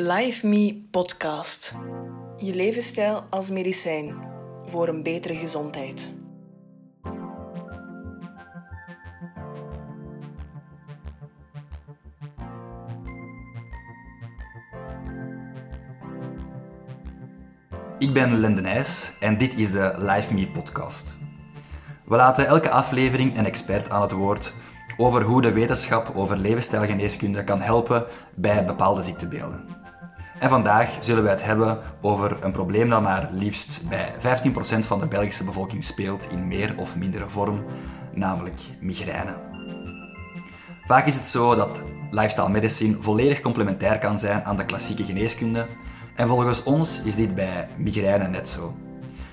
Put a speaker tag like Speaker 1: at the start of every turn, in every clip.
Speaker 1: Live Me Podcast. Je levensstijl als medicijn voor een betere gezondheid.
Speaker 2: Ik ben Lende Nijs en dit is de Live Me podcast. We laten elke aflevering een expert aan het woord over hoe de wetenschap over levensstijlgeneeskunde kan helpen bij bepaalde ziektebeelden. En vandaag zullen we het hebben over een probleem dat maar liefst bij 15% van de Belgische bevolking speelt in meer of mindere vorm, namelijk migraine. Vaak is het zo dat lifestyle medicine volledig complementair kan zijn aan de klassieke geneeskunde, en volgens ons is dit bij migraine net zo.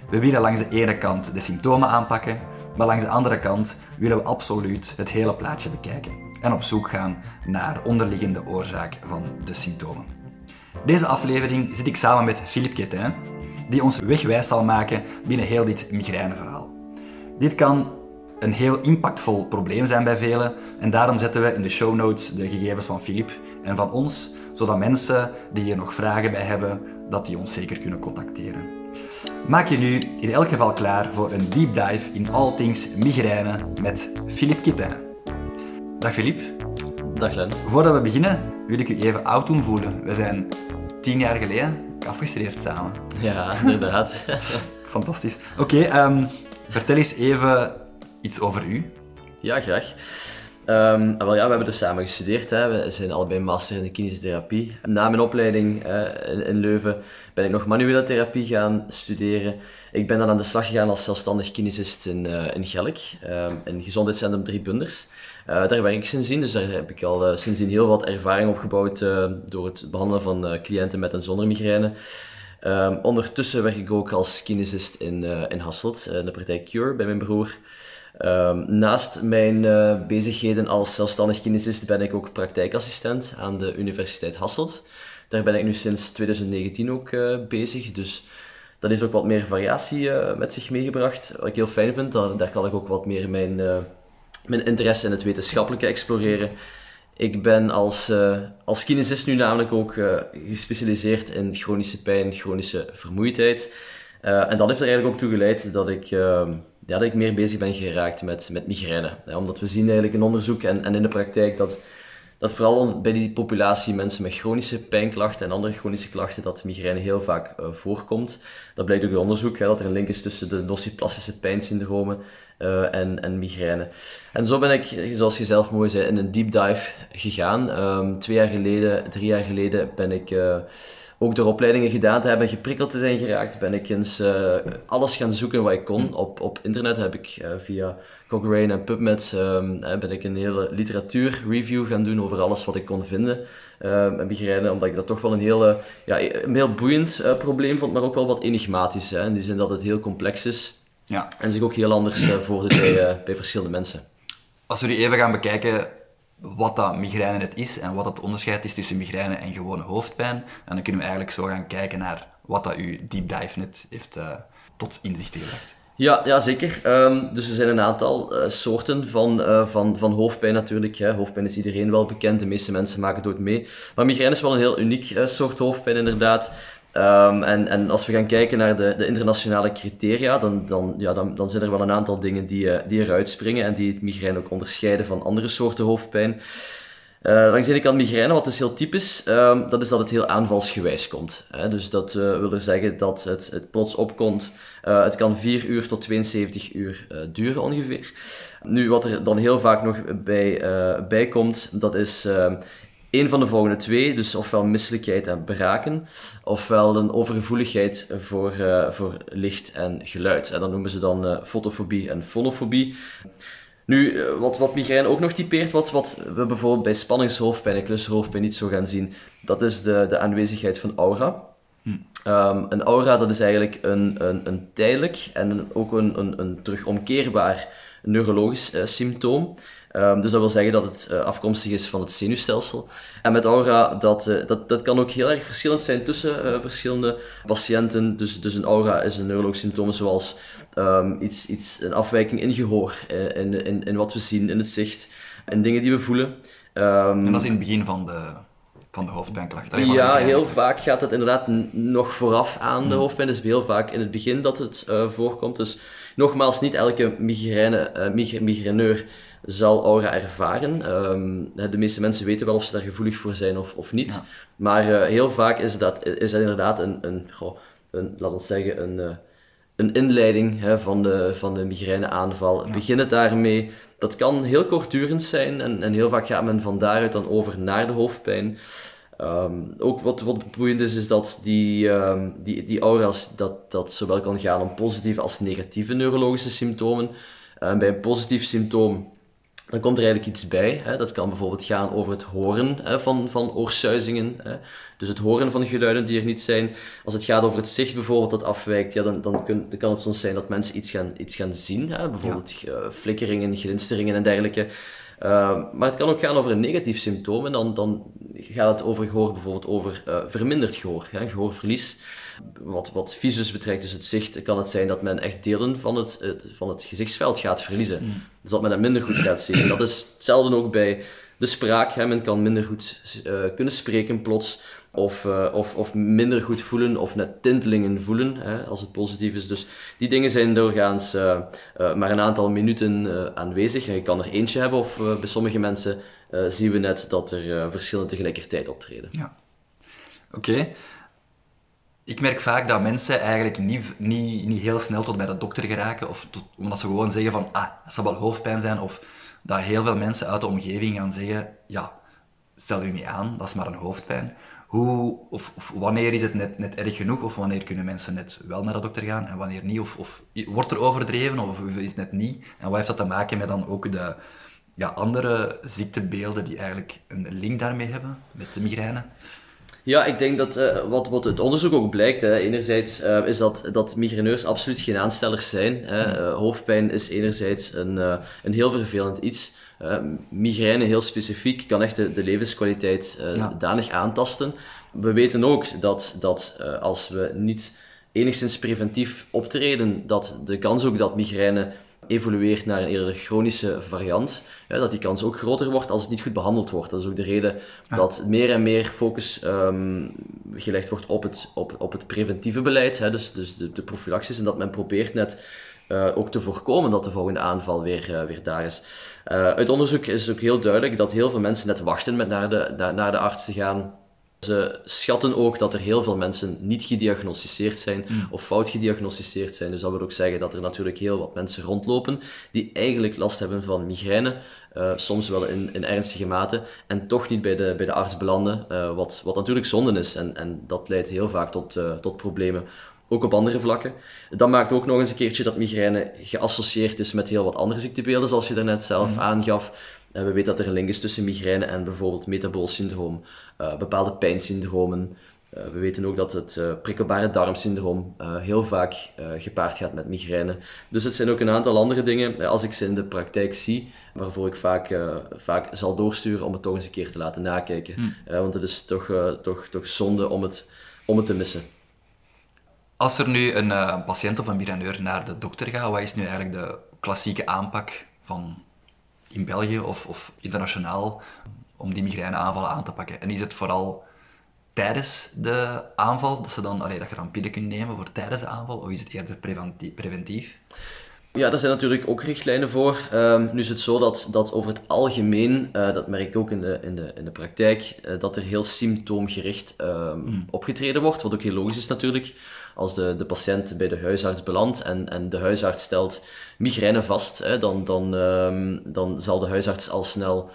Speaker 2: We willen langs de ene kant de symptomen aanpakken, maar langs de andere kant willen we absoluut het hele plaatje bekijken en op zoek gaan naar onderliggende oorzaak van de symptomen. Deze aflevering zit ik samen met Philippe Quetin, die ons wegwijs zal maken binnen heel dit migraineverhaal. Dit kan een heel impactvol probleem zijn bij velen en daarom zetten we in de show notes de gegevens van Philippe en van ons, zodat mensen die hier nog vragen bij hebben, dat die ons zeker kunnen contacteren. Maak je nu in elk geval klaar voor een deep dive in all things migraine met Philippe Quetin. Dag Philippe.
Speaker 3: Dag Len.
Speaker 2: Voordat we beginnen, wil ik u even oud doen voelen. We zijn tien jaar geleden afgestudeerd samen.
Speaker 3: Ja, inderdaad.
Speaker 2: Fantastisch. Oké, ehm, vertel eens even iets over u.
Speaker 3: Ja, graag. Um, wel ja, we hebben dus samen gestudeerd. Hè. We zijn allebei master in de therapie. Na mijn opleiding in, in, Leuven ben ik nog manuele therapie gaan studeren. Ik ben dan aan de slag gegaan als zelfstandig kinesist in, uh, in Gelk, um, in gezondheidscentrum Drie Bunders. Uh, daar werk ik sindsdien, dus daar heb ik al uh, sindsdien heel wat ervaring opgebouwd door het behandelen van cliënten met en zonder migraine. Um, ondertussen werk ik ook als kinesist in, in Hasselt, in de praktijk Cure, bij mijn broer. Um, naast mijn bezigheden als zelfstandig kinesist ben ik ook praktijkassistent aan de Universiteit Hasselt. Daar ben ik nu sinds 2019 ook bezig, dus dat heeft ook wat meer variatie met zich meegebracht, wat ik heel fijn vind. Daar, daar kan ik ook wat meer mijn, mijn interesse in het wetenschappelijke exploreren. Ik ben als, als kinesist nu namelijk ook gespecialiseerd in chronische pijn, chronische vermoeidheid. en dat heeft er eigenlijk ook toe geleid dat ik ehm, ja, dat ik meer bezig ben geraakt met, met migraine. Ja, omdat we zien eigenlijk in onderzoek en, en in de praktijk dat, dat vooral bij die populatie mensen met chronische pijnklachten en andere chronische klachten, dat migraine heel vaak voorkomt. Dat blijkt ook in onderzoek, hè, dat er een link is tussen de nociplastische pijnsyndromen uh, en, en migraine. En zo ben ik, zoals je zelf mooi zei, in een deep dive gegaan. Um, twee jaar geleden, drie jaar geleden ben ik... Uh, ook door opleidingen gedaan te hebben, geprikkeld te zijn geraakt, ben ik eens uh, alles gaan zoeken wat ik kon. Op, op internet heb ik via Cochrane en PubMed um, ben ik een hele literatuurreview gaan doen over alles wat ik kon vinden. Met migraine, omdat ik dat toch wel een, hele, ja, een heel boeiend probleem vond, maar ook wel wat enigmatisch. Hè, in die zin dat het heel complex is ja. en zich ook heel anders voordoet bij, bij verschillende mensen.
Speaker 2: Als we nu even gaan bekijken wat dat migraine net is en wat het onderscheid is tussen migraine en gewone hoofdpijn. En dan kunnen we eigenlijk zo gaan kijken naar wat dat uw deep dive net heeft uh, tot inzichten gebracht.
Speaker 3: Ja, ja zeker. Um, dus er zijn een aantal uh, soorten van, uh, van, van hoofdpijn natuurlijk. Hè. Hoofdpijn is iedereen wel bekend, de meeste mensen maken het ook mee. Maar migraine is wel een heel uniek soort hoofdpijn inderdaad. Um, en, en als we gaan kijken naar de, de internationale criteria, dan, dan, ja, dan, dan zijn er wel een aantal dingen die, uh, die eruit springen en die het migraine ook onderscheiden van andere soorten hoofdpijn. Uh, langs de ene kant migraine, wat is heel typisch, um, dat is dat het heel aanvalsgewijs komt. Hè? Dus dat uh, wil er zeggen dat het, het plots opkomt. Het kan 4 uur tot 72 uur duren ongeveer. Nu, wat er dan heel vaak nog bij, bij komt, dat is ehm, een van de volgende twee, dus ofwel misselijkheid en beraken, ofwel een overgevoeligheid voor, uh, voor licht en geluid. En dat noemen ze dan uh, fotofobie en fonofobie. Nu, uh, wat, wat migraine ook nog typeert, wat, wat we bijvoorbeeld bij spanningshoofdpijn en klushoofdpijn niet zo gaan zien, dat is de, de aanwezigheid van aura. Hm. Um, een aura dat is eigenlijk een, een, een tijdelijk en ook een, een, een terug omkeerbaar neurologisch symptoom. Um, dus dat wil zeggen dat het uh, afkomstig is van het zenuwstelsel. En met aura, dat, uh, dat, dat kan ook heel erg verschillend zijn tussen uh, verschillende patiënten. Dus, dus een aura is een neurologisch symptoom zoals um, iets, iets, een afwijking in gehoor, in, in, in wat we zien, in het zicht, in dingen die we voelen.
Speaker 2: Um, en dat is in het begin van de van de hoofdpijnklacht?
Speaker 3: Ja, heel vaak gaat het inderdaad nog vooraf aan de hoofdpijn. Dus heel vaak in het begin dat het eh, voorkomt. Dus nogmaals, niet elke migraine, eh, mig- migraineur zal aura ervaren. Ehm, de meeste mensen weten wel of ze daar gevoelig voor zijn of, of niet.
Speaker 2: Ja.
Speaker 3: Maar eh, heel vaak is dat, is dat inderdaad een, een, goh, een laten we zeggen, een, eh, een inleiding hè, van, de, van de migraineaanval. Begin het daarmee. Dat kan heel kortdurend zijn en, en heel vaak gaat men van daaruit dan over naar de hoofdpijn. Ehm, ook wat, wat boeiend is, is dat die, ehm, die, die aura's, dat, dat zowel kan gaan om positieve als negatieve neurologische symptomen. En bij een positief symptoom, dan komt er eigenlijk iets bij. Hè. Dat kan bijvoorbeeld gaan over het horen hè, van, van oorsuizingen. Hè. Dus het horen van geluiden die er niet zijn. Als het gaat over het zicht bijvoorbeeld dat afwijkt, ja, dan, dan, kun- dan kan het soms zijn dat mensen iets gaan, iets gaan zien. Hè. Bijvoorbeeld eh, flikkeringen, glinsteringen en dergelijke. Uh, maar het kan ook gaan over een negatief symptoom. En dan, dan gaat het over gehoor, bijvoorbeeld over uh, verminderd gehoor, hè, gehoorverlies. Wat, wat visus betreft, dus het zicht, kan het zijn dat men echt delen van het, het van het gezichtsveld gaat verliezen.
Speaker 2: Mm.
Speaker 3: Dus dat men het minder goed gaat zien. En dat is hetzelfde ook bij de spraak. Hè. Men kan minder goed uh, kunnen spreken plots. Of, uh, of, of minder goed voelen, of net tintelingen voelen, hè, als het positief is. Dus die dingen zijn doorgaans uh, uh, maar een aantal minuten aanwezig. Je kan er eentje hebben, of bij sommige mensen zien we net dat er verschillen tegelijkertijd optreden.
Speaker 2: Ja. Oké. Ik merk vaak dat mensen eigenlijk niet, niet, niet heel snel tot bij de dokter geraken, of omdat ze gewoon zeggen van, ah, dat zal wel hoofdpijn zijn, of dat heel veel mensen uit de omgeving gaan zeggen, ja, stel u niet aan, dat is maar een hoofdpijn. Hoe, of, of, wanneer is het net, net erg genoeg, of wanneer kunnen mensen net wel naar de dokter gaan en wanneer niet? Of, of wordt er overdreven, of is het net niet? En wat heeft dat te maken met dan ook de ja, andere ziektebeelden die eigenlijk een link daarmee hebben, met de migraine?
Speaker 3: Ja, ik denk dat uh, wat, wat het onderzoek ook blijkt, hè, enerzijds uh, is dat, dat migraineurs absoluut geen aanstellers zijn. Hè. Uh, hoofdpijn is enerzijds een, een heel vervelend iets. Migraine heel specifiek kan echt de, de levenskwaliteit ja. danig aantasten. We weten ook dat, dat als we niet enigszins preventief optreden, dat de kans ook dat migraine evolueert naar een eerder chronische variant, ja, dat die kans ook groter wordt als het niet goed behandeld wordt. Dat is ook de reden ja. dat meer en meer focus um, gelegd wordt op het, op, op het preventieve beleid, hè, dus, dus de, de prophylaxis, en dat men probeert net uh, ook te voorkomen dat de volgende aanval weer, uh, weer daar is. Uh, uit onderzoek is ook heel duidelijk dat heel veel mensen net wachten met naar de, naar, naar de arts te gaan. Ze schatten ook dat er heel veel mensen niet gediagnosticeerd zijn mm. of fout gediagnosticeerd zijn. Dus dat wil ook zeggen dat er natuurlijk heel wat mensen rondlopen die eigenlijk last hebben van migraine, uh, soms wel in, in ernstige mate, en toch niet bij de, bij de arts belanden, uh, wat, wat natuurlijk zonde is. En, en dat leidt heel vaak tot, uh, tot problemen. Ook op andere vlakken. Dat maakt ook nog eens een keertje dat migraine geassocieerd is met heel wat andere ziektebeelden, zoals je daarnet zelf mm. aangaf. En we weten dat er een link is tussen migraine en bijvoorbeeld metabool syndroom, uh, bepaalde pijnsyndromen. Uh, we weten ook dat het uh, prikkelbare darmsyndroom heel vaak gepaard gaat met migraine. Dus het zijn ook een aantal andere dingen, als ik ze in de praktijk zie, waarvoor ik vaak, vaak zal doorsturen om het toch eens een keer te laten nakijken.
Speaker 2: Hmm.
Speaker 3: want het is toch, toch, toch zonde om het, om het te missen.
Speaker 2: Als er nu een patiënt of een migraineur naar de dokter gaat, wat is nu eigenlijk de klassieke aanpak van in België of, of internationaal om die migraineaanvallen aan te pakken? En is het vooral tijdens de aanval, dat, ze dan, allee, dat je dan pillen kunt nemen voor tijdens de aanval, of is het eerder preventief?
Speaker 3: Ja, daar zijn natuurlijk ook richtlijnen voor. Um, nu is het zo dat, dat over het algemeen, uh, dat merk ik ook in de, in de, in de praktijk, uh, dat er heel symptoomgericht um, mm. opgetreden wordt, wat ook heel logisch is natuurlijk. Als de, de patiënt bij de huisarts belandt en, en de huisarts stelt migraine vast, hè, dan, dan, um, dan zal de huisarts al snel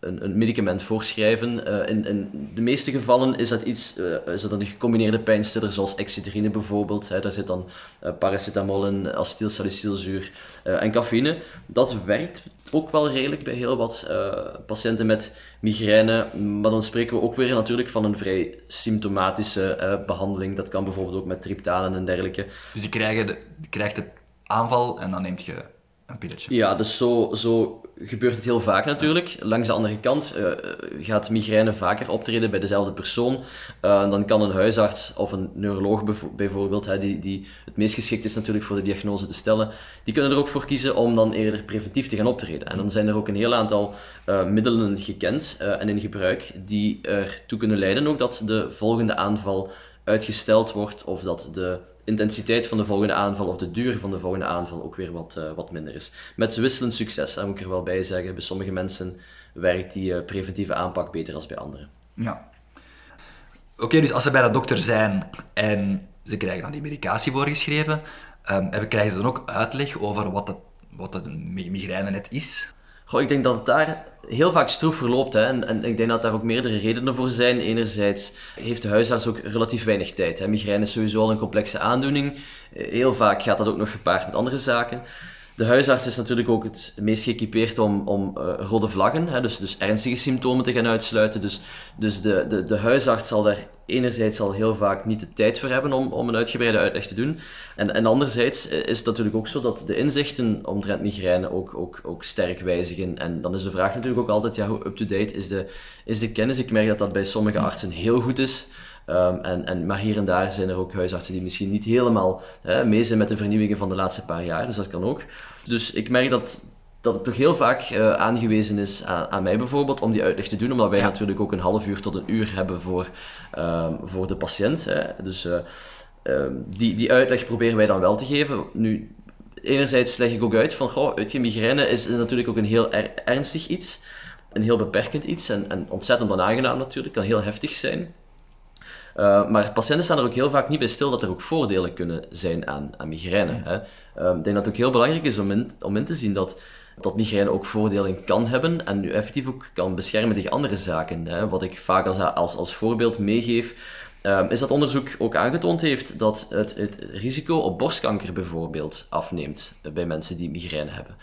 Speaker 3: een, een medicament voorschrijven. Uh, in, in, de meeste gevallen is dat iets, uh, is dat een gecombineerde pijnstiller zoals excedrine bijvoorbeeld. Hè. Daar zit dan uh, paracetamol in, acetylsalicylzuur en cafeïne. Dat werkt ook wel redelijk bij heel wat patiënten met migraine. Maar dan spreken we ook weer natuurlijk van een vrij symptomatische behandeling. Dat kan bijvoorbeeld ook met triptanen en dergelijke.
Speaker 2: Dus je krijgt, de, je krijgt de aanval en dan neemt je een pilletje.
Speaker 3: Ja, dus zo, zo gebeurt het heel vaak natuurlijk. Langs de andere kant uh, gaat migraine vaker optreden bij dezelfde persoon. Uh, dan kan een huisarts of een neuroloog bijvoorbeeld, hè, die, die het meest geschikt is natuurlijk voor de diagnose te stellen, die kunnen er ook voor kiezen om dan eerder preventief te gaan optreden. En dan zijn er ook een heel aantal uh, middelen gekend en in gebruik die ertoe kunnen leiden ook dat de volgende aanval uitgesteld wordt of dat de intensiteit van de volgende aanval of de duur van de volgende aanval ook weer wat, uh, wat minder is. Met wisselend succes, dat moet ik er wel bij zeggen. Bij sommige mensen werkt die uh, preventieve aanpak beter dan bij anderen.
Speaker 2: Ja. Oké, dus als ze bij de dokter zijn en ze krijgen dan die medicatie voorgeschreven, um, krijgen ze dan ook uitleg over wat, het, wat het migraine net is?
Speaker 3: Goh, ik denk dat het daar heel vaak stroef verloopt. Hè. En, en, ik denk dat daar ook meerdere redenen voor zijn. Enerzijds heeft de huisarts ook relatief weinig tijd. Hè. Migraine is sowieso al een complexe aandoening. Heel vaak gaat dat ook nog gepaard met andere zaken. De huisarts is natuurlijk ook het meest geëquipeerd om, om uh, rode vlaggen, hè, dus, dus ernstige symptomen te gaan uitsluiten. Dus, dus de, de, de huisarts zal daar enerzijds al heel vaak niet de tijd voor hebben om, om een uitgebreide uitleg te doen. En, en anderzijds is het natuurlijk ook zo dat de inzichten omtrent migraine ook, ook, ook sterk wijzigen. En dan is de vraag natuurlijk ook altijd, ja, hoe up-to-date is de, is de kennis? Ik merk dat dat bij sommige artsen heel goed is. Um, en, en, maar hier en daar zijn er ook huisartsen die misschien niet helemaal hè, mee zijn met de vernieuwingen van de laatste paar jaar, dus dat kan ook. Dus ik merk dat, dat het toch heel vaak uh, aangewezen is aan, aan, mij bijvoorbeeld om die uitleg te doen, omdat wij ja. natuurlijk ook een half uur tot een uur hebben voor, um, voor de patiënt. Hè. Dus uh, um, die, die uitleg proberen wij dan wel te geven. Nu, enerzijds leg ik ook uit van, goh, uit je migraine is natuurlijk ook een heel er ernstig iets, een heel beperkend iets en, en ontzettend onaangenaam natuurlijk, kan heel heftig zijn. Uh, maar patiënten staan er ook heel vaak niet bij stil dat er ook voordelen kunnen zijn aan, aan migraine. Hè. Um, ik denk dat het ook heel belangrijk is om in, om in te zien dat, dat migraine ook voordelen kan hebben en nu effectief ook kan beschermen tegen andere zaken. Hè. Wat ik vaak als, als, als voorbeeld meegeef, um, is dat onderzoek ook aangetoond heeft dat het, het risico op borstkanker bijvoorbeeld afneemt bij mensen die migraine hebben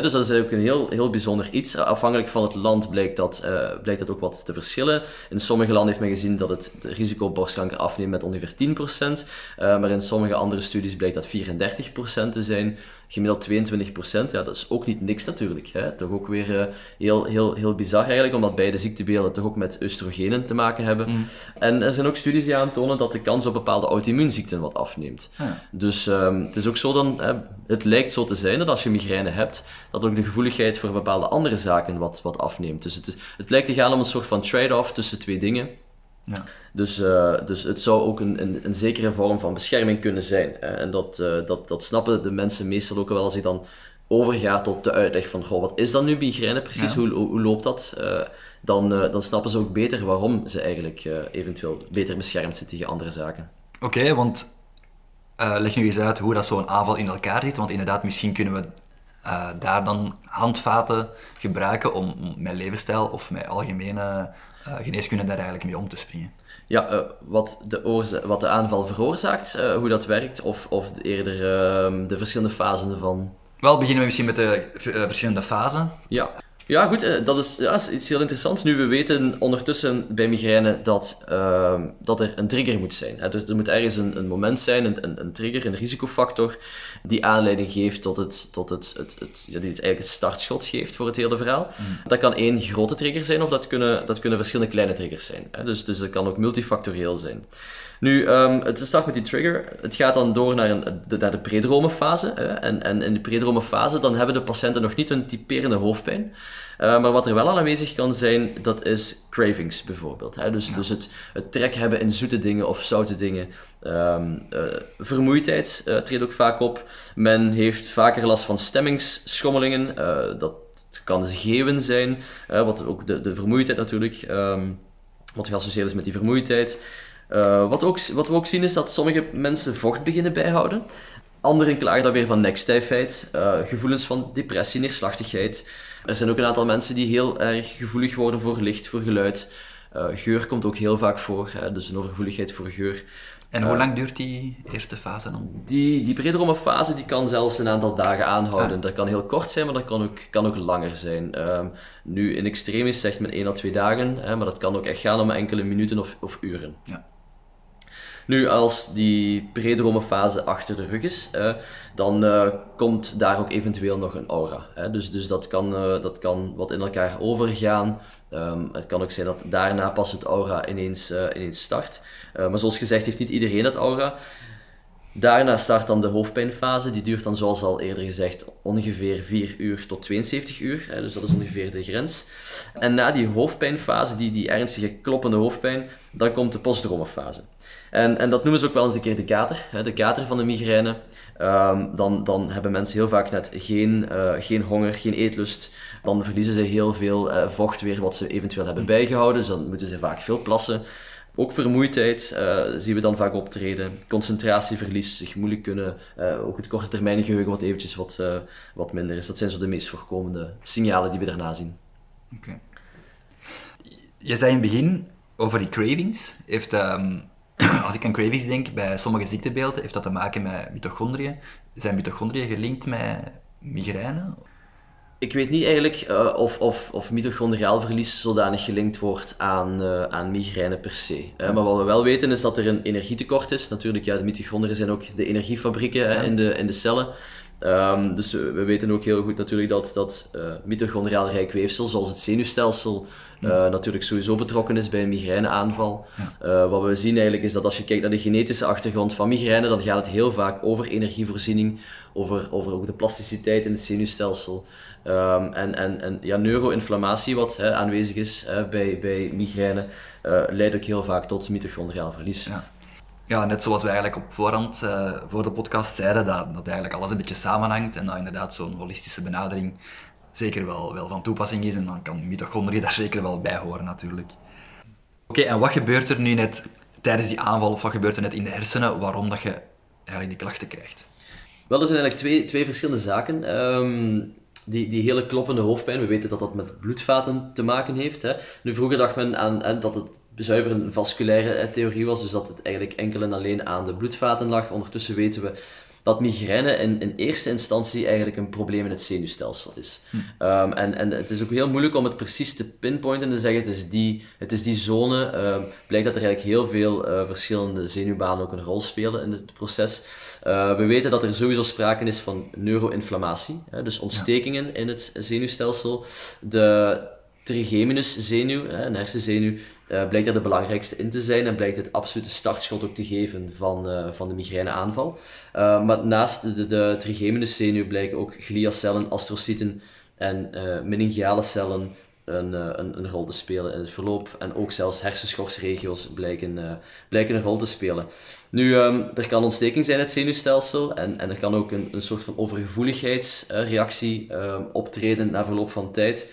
Speaker 3: dus dat is ook een heel, heel bijzonder iets. Afhankelijk van het land blijkt dat, uh, blijkt dat ook wat te verschillen. In sommige landen heeft men gezien dat het, risico op borstkanker afneemt met ongeveer 10%. Uh, maar in sommige andere studies blijkt dat 34% te zijn gemiddeld 22%. Ja, dat is ook niet niks natuurlijk. Hè. Toch ook weer uh, heel, heel, heel bizar eigenlijk, omdat beide ziektebeelden toch ook met oestrogenen te maken hebben. Mm. En er zijn ook studies die aantonen dat de kans op bepaalde auto-immuunziekten wat afneemt. Ja. Dus um, het is ook zo dan, het lijkt zo te zijn dat als je migraine hebt, dat ook de gevoeligheid voor bepaalde andere zaken wat, wat afneemt. Dus het, is, het lijkt te gaan om een soort van trade-off tussen twee dingen. Ja. Dus, uh, dus het zou ook een, een, een, zekere vorm van bescherming kunnen zijn. En dat, uh, dat, dat snappen de mensen meestal ook wel als ik dan overga tot de uitleg van goh, wat is dan nu migraine precies, ja. hoe, hoe, hoe, loopt dat? Uh, dan, dan snappen ze ook beter waarom ze eigenlijk eventueel beter beschermd zijn tegen andere zaken.
Speaker 2: Oké, okay, want leg nu eens uit hoe dat zo'n aanval in elkaar zit. Want inderdaad, misschien kunnen we daar dan handvaten gebruiken om, om met levensstijl of met algemene uh, geneeskunde daar eigenlijk mee om te springen.
Speaker 3: Ja, uh, wat, de wat de aanval veroorzaakt, hoe dat werkt, of, of eerder uh, de verschillende fasen ervan.
Speaker 2: Wel, beginnen we misschien met de verschillende fasen.
Speaker 3: Ja. Ja, goed, eh, dat is, ja, is iets heel interessants. Nu, we weten ondertussen bij migraine dat, uh, dat er een trigger moet zijn. Hè. Dus er moet ergens een, een moment zijn, een, een, een, trigger, een risicofactor, die aanleiding geeft tot het, tot het, het, het, ja, die het eigenlijk het startschot geeft voor het hele verhaal. Mm. Dat kan één grote trigger zijn, of dat kunnen, dat kunnen verschillende kleine triggers zijn. Hè. Dus, dus dat kan ook multifactorieel zijn. Nu, um, het start met die trigger. Het gaat dan door naar, een, de, naar de predrome fase. En, en in de predrome fase dan hebben de patiënten nog niet een typerende hoofdpijn. Uh, maar wat er wel aan aanwezig kan zijn, dat is cravings bijvoorbeeld. Hè? Dus, ja. dus het, het trek hebben in zoete dingen of zoute dingen. Um, uh, vermoeidheid uh, treedt ook vaak op. Men heeft vaker last van stemmingsschommelingen. dat kan geeuwen zijn, wat ook de, de vermoeidheid natuurlijk. Um, wat geassocieerd is met die vermoeidheid. Uh, wat, ook, wat we ook zien is dat sommige mensen vocht beginnen bijhouden. Anderen klagen dan weer van nekstijfheid, uh, gevoelens van depressie, neerslachtigheid. Er zijn ook een aantal mensen die heel erg gevoelig worden voor licht, voor geluid. Uh, geur komt ook heel vaak voor, hè, dus een overgevoeligheid voor geur.
Speaker 2: En hoe lang duurt die eerste fase dan?
Speaker 3: Die, die fase die kan zelfs een aantal dagen aanhouden. Ah. Dat kan heel kort zijn, maar dat kan ook, kan ook langer zijn. Um, nu, in extremis zegt men 1 à 2 dagen, hè, maar dat kan ook echt gaan om enkele minuten of, of uren. Ja. Nu, als die predromefase achter de rug is, eh, dan eh, komt daar ook eventueel nog een aura. Hè? Dus, dus dat, kan, eh, dat kan wat in elkaar overgaan. Ehm, het kan ook zijn dat daarna pas het aura ineens, ineens start. maar zoals gezegd heeft niet iedereen dat aura. Daarna start dan de hoofdpijnfase. Die duurt dan, zoals al eerder gezegd, ongeveer 4 uur tot 72 uur. Hè, dus dat is ongeveer de grens. En na die hoofdpijnfase, die, die ernstige kloppende hoofdpijn, dan komt de postdromefase. En, en dat noemen ze ook wel eens een keer de kater, hè, de kater van de migraine. Um, dan, dan hebben mensen heel vaak net geen, uh, geen honger, geen eetlust. Dan verliezen ze heel veel uh, vocht weer wat ze eventueel hebben bijgehouden. Dus dan moeten ze vaak veel plassen. Ook vermoeidheid uh, zien we dan vaak optreden. Concentratieverlies, zich moeilijk kunnen. Ook het korte termijn geheugen wat eventjes wat, wat minder is. Dat zijn zo de meest voorkomende signalen die we daarna zien. Oké.
Speaker 2: Je zei in het begin over die cravings. Heeft, um, als ik aan cravings denk, bij sommige ziektebeelden, heeft dat te maken met mitochondriën. Zijn mitochondriën gelinkt met migraine?
Speaker 3: ik weet niet eigenlijk uh, of, of, of mitochondriaal verlies zodanig gelinkt wordt aan, uh, aan migraine per se. Uh, maar wat we wel weten is dat er een energietekort is. Natuurlijk, ja, de mitochondriën zijn ook de energiefabrieken in, de, in de cellen. Um, dus we, we, weten ook heel goed natuurlijk dat, dat mitochondriaal rijk weefsel, zoals het zenuwstelsel, uh, natuurlijk sowieso betrokken is bij een migraineaanval. Ja. Uh, wat we zien eigenlijk is dat als je kijkt naar de genetische achtergrond van migraine, dan gaat het heel vaak over energievoorziening, over, over ook de plasticiteit in het zenuwstelsel. Um, en, en, en ja, neuroinflammatie, wat hè, aanwezig is hè, bij, bij migraine, uh, leidt ook heel vaak tot mitochondriaal verlies.
Speaker 2: Ja. ja, net zoals we eigenlijk op voorhand voor de podcast zeiden, dat, dat eigenlijk alles een beetje samenhangt en dat inderdaad zo'n holistische benadering zeker wel, wel van toepassing is. En dan kan mitochondriën daar zeker wel bij horen natuurlijk. Oké, en wat gebeurt er nu net tijdens die aanval, of wat gebeurt er net in de hersenen, waarom dat je eigenlijk die klachten krijgt?
Speaker 3: Wel, er zijn eigenlijk twee, twee verschillende zaken. Um, die, die hele kloppende hoofdpijn, we weten dat dat met bloedvaten te maken heeft. Hè. Nu, vroeger dacht men aan, dat het zuiver een vasculaire theorie was, dus dat het eigenlijk enkel en alleen aan de bloedvaten lag. Ondertussen weten we dat migraine in, in eerste instantie eigenlijk een probleem in het zenuwstelsel is. Hm. Um, en, en het is ook heel moeilijk om het precies te pinpointen en te zeggen, het is die, het is die zone. Um, blijkt dat er eigenlijk heel veel uh, verschillende zenuwbanen ook een rol spelen in het proces. Uh, we weten dat er sowieso sprake is van neuroinflammatie, hè, dus ontstekingen ja. in het zenuwstelsel. De trigeminus zenuw, een hersenzenuw, uh, blijkt er de belangrijkste in te zijn en blijkt het absolute startschot ook te geven van, uh, van de migraineaanval. Uh, maar naast de, de, zenuw blijken ook gliacellen, astrocyten en meningiale cellen een, een, een, rol te spelen in het verloop. En ook zelfs hersenschorsregio's blijken, blijken een rol te spelen. Nu, um, er kan ontsteking zijn in het zenuwstelsel en, en er kan ook een, een soort van overgevoeligheidsreactie um, optreden na verloop van tijd.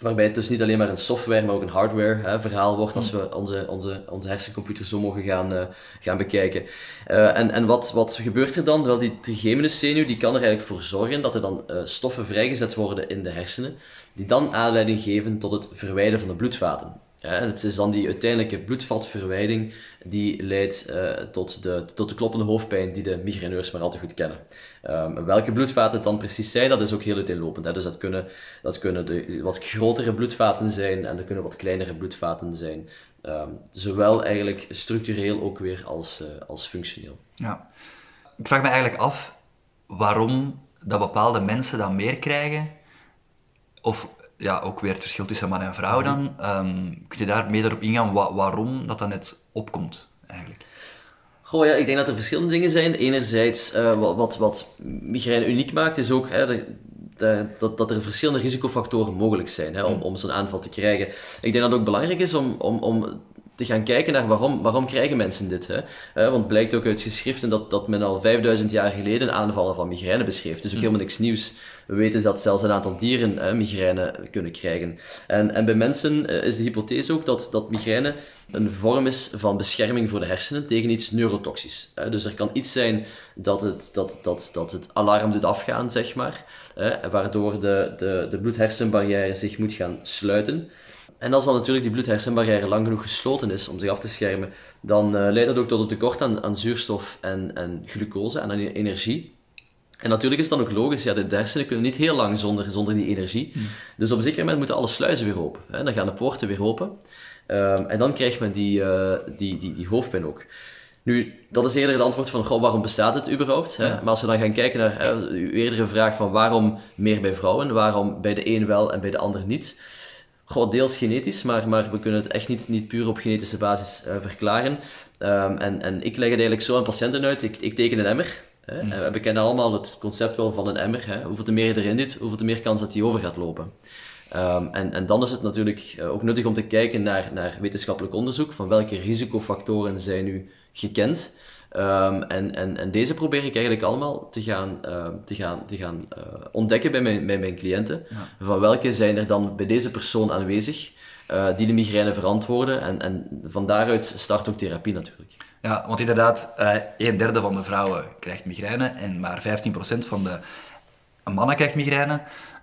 Speaker 3: Waarbij het dus niet alleen maar een software, maar ook een hardware hè, verhaal wordt als we onze, onze, onze hersencomputer zo mogen gaan, uh, gaan bekijken. Uh, en en wat, wat gebeurt er dan? Wel, die trigeminus zenuw die kan er eigenlijk voor zorgen dat er dan uh, stoffen vrijgezet worden in de hersenen, die dan aanleiding geven tot het verwijderen van de bloedvaten. Ja, het is dan die uiteindelijke bloedvatverwijding die leidt uh, tot, de, tot de kloppende hoofdpijn die de migraineurs maar al te goed kennen. Um, welke bloedvaten het dan precies zijn, dat is ook heel uiteenlopend. Dus dat kunnen, dat kunnen de wat grotere bloedvaten zijn en er kunnen wat kleinere bloedvaten zijn. Um, zowel eigenlijk structureel ook weer als, uh, als functioneel.
Speaker 2: Ja. Ik vraag me eigenlijk af waarom dat bepaalde mensen dat meer krijgen of ja, ook weer het verschil tussen man en vrouw dan. Um, kun je daar meer op ingaan waarom dat dan net opkomt eigenlijk?
Speaker 3: Goh, ja, ik denk dat er verschillende dingen zijn. Enerzijds, uh, wat, wat, wat migraine uniek maakt, is ook hè, de, de, dat, dat er verschillende risicofactoren mogelijk zijn hè, om, mm. om zo'n aanval te krijgen. Ik denk dat het ook belangrijk is om, om, om te gaan kijken naar waarom, waarom krijgen mensen dit. Hè? Uh, want het blijkt ook uit geschriften dat, dat men al 5000 jaar geleden aanvallen van migraine beschreef. Is ook mm. helemaal niks nieuws. We weten dat zelfs een aantal dieren uh, migraine kunnen krijgen. En, en bij mensen uh, is de hypothese ook dat, dat migraine een vorm is van bescherming voor de hersenen tegen iets neurotoxisch. dus er kan iets zijn dat het, dat, dat, dat het alarm doet afgaan, zeg maar, waardoor de, de, de bloed-hersenbarrière zich moet gaan sluiten. En als dan natuurlijk die bloed-hersenbarrière lang genoeg gesloten is om zich af te schermen, dan uh, leidt dat ook tot een tekort aan, aan zuurstof en, en glucose en aan energie. En natuurlijk is het dan ook logisch, ja, de hersenen kunnen niet heel lang zonder, zonder die energie. Hmm. Dus op een zeker moment moeten alle sluizen weer open. Hè? Dan gaan de poorten weer open. Um, en dan krijgt men die, uh, die, die, die hoofdpijn ook. Nu, dat is eerder het antwoord van, goh, waarom bestaat het überhaupt? Hè? Maar als we dan gaan kijken naar hè, uw eerdere vraag van waarom meer bij vrouwen, waarom bij de een wel en bij de ander niet? Goh, deels genetisch, maar, maar we kunnen het echt niet, niet puur op genetische basis uh, verklaren. Um, en, en ik leg het eigenlijk zo aan patiënten uit, ik, ik teken een emmer. Hè? Mm. En we kennen allemaal het concept wel van een emmer. Hè? Hoeveel te meer je erin doet, hoeveel te meer kans dat die over gaat lopen. Um, en, en dan is het natuurlijk uh, ook nuttig om te kijken naar, naar wetenschappelijk onderzoek, van welke risicofactoren zijn nu gekend. Um, en, en, en deze probeer ik eigenlijk allemaal te gaan, uh, te gaan, te gaan uh, ontdekken bij mijn, bij mijn cliënten. Ja. Van welke zijn er dan bij deze persoon aanwezig uh, die de migraine verantwoorden. En, en van daaruit start ook therapie natuurlijk.
Speaker 2: Ja, want inderdaad, een derde van de vrouwen krijgt migraine en maar 15% van de mannen krijgt migraine.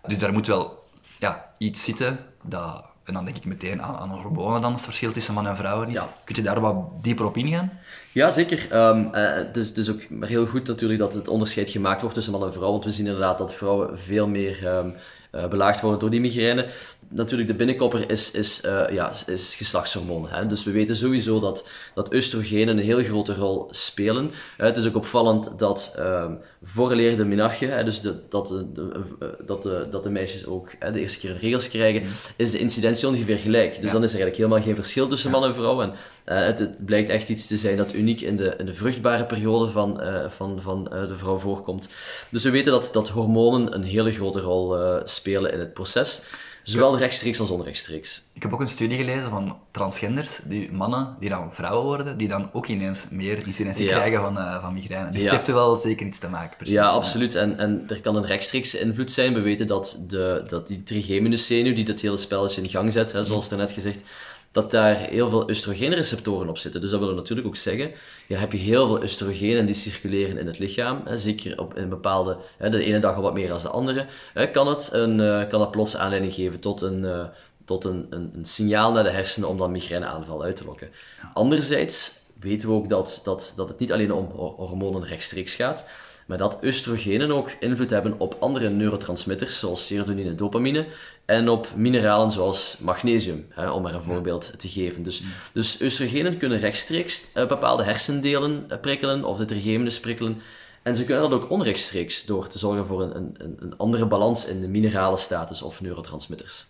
Speaker 2: Dus daar moet wel ja, iets zitten dat en dan denk ik meteen aan, aan hormonen dan, het verschil tussen man en vrouwen is. Ja. Kun je daar wat dieper op ingaan?
Speaker 3: Ja, zeker. Um, uh, het, is, het is ook heel goed natuurlijk dat het onderscheid gemaakt wordt tussen man en vrouw, want we zien inderdaad dat vrouwen veel meer um, uh, belaagd worden door die migraine natuurlijk de binnenkopper is, is, uh, ja, is geslachtshormonen. Hè? Dus we weten sowieso dat, dat oestrogenen een heel grote rol spelen. Uh, het is ook opvallend dat uh, voorleer de minachje, hè, dus de, dat, de, de, eh, dat, de, dat de meisjes ook hè, de eerste keer regels krijgen, mm. is de incidentie ongeveer gelijk. Dus ja. dan is er eigenlijk helemaal geen verschil tussen man en vrouw. En het, het, blijkt echt iets te zijn dat uniek in de, in de vruchtbare periode van, van, van de vrouw voorkomt. Dus we weten dat, dat hormonen een hele grote rol spelen in het proces. Zowel rechtstreeks als onrechtstreeks.
Speaker 2: Ik heb ook een studie gelezen van transgenders, die mannen die dan vrouwen worden, die dan ook ineens meer incidentie ja. krijgen van, uh, van migraine. Dus ja. het heeft er wel zeker iets te maken.
Speaker 3: Precies. Ja, absoluut. En, en er kan een rechtstreekse invloed zijn. We weten dat, de, dat die trigeminuszenuw die dit hele spelletje in gang zet, hè, zoals net gezegd, dat daar heel veel oestrogeenreceptoren op zitten. Dus dat wil natuurlijk ook zeggen, ja, heb je heel veel oestrogenen die circuleren in het lichaam, hè, zeker op een bepaalde, hè, de ene dag al wat meer dan de andere, hè, kan, het een, uh, kan dat plots aanleiding geven tot een, uh, tot een, een, een, signaal naar de hersenen om dan migraineaanval uit te lokken. Anderzijds weten we ook dat, dat, dat het niet alleen om hormonen rechtstreeks gaat, maar dat oestrogenen ook invloed hebben op andere neurotransmitters, zoals serotonine en dopamine, en op mineralen zoals magnesium, hè, om maar een voorbeeld te geven. Dus, dus oestrogenen kunnen rechtstreeks uh, bepaalde hersendelen uh, prikkelen of de trigeminus prikkelen. En ze kunnen dat ook onrechtstreeks door te zorgen voor een, een, een andere balans in de minerale status of neurotransmitters.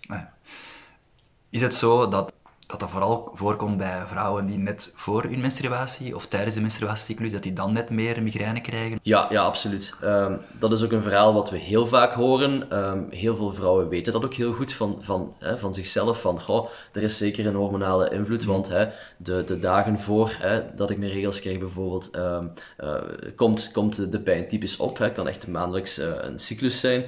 Speaker 2: Is het zo dat dat dat vooral voorkomt bij vrouwen die net voor hun menstruatie of tijdens de menstruatiecyclus, dat die dan net meer migraine krijgen?
Speaker 3: Ja, ja absoluut. Um, dat is ook een verhaal wat we heel vaak horen. Um, heel veel vrouwen weten dat ook heel goed van, van, hè, van zichzelf. Van, goh, er is zeker een hormonale invloed, mm. want hè, de, de dagen voor hè, dat ik mijn regels krijg bijvoorbeeld, um, uh, komt, komt de pijn typisch op. Het kan echt maandelijks uh, een cyclus zijn.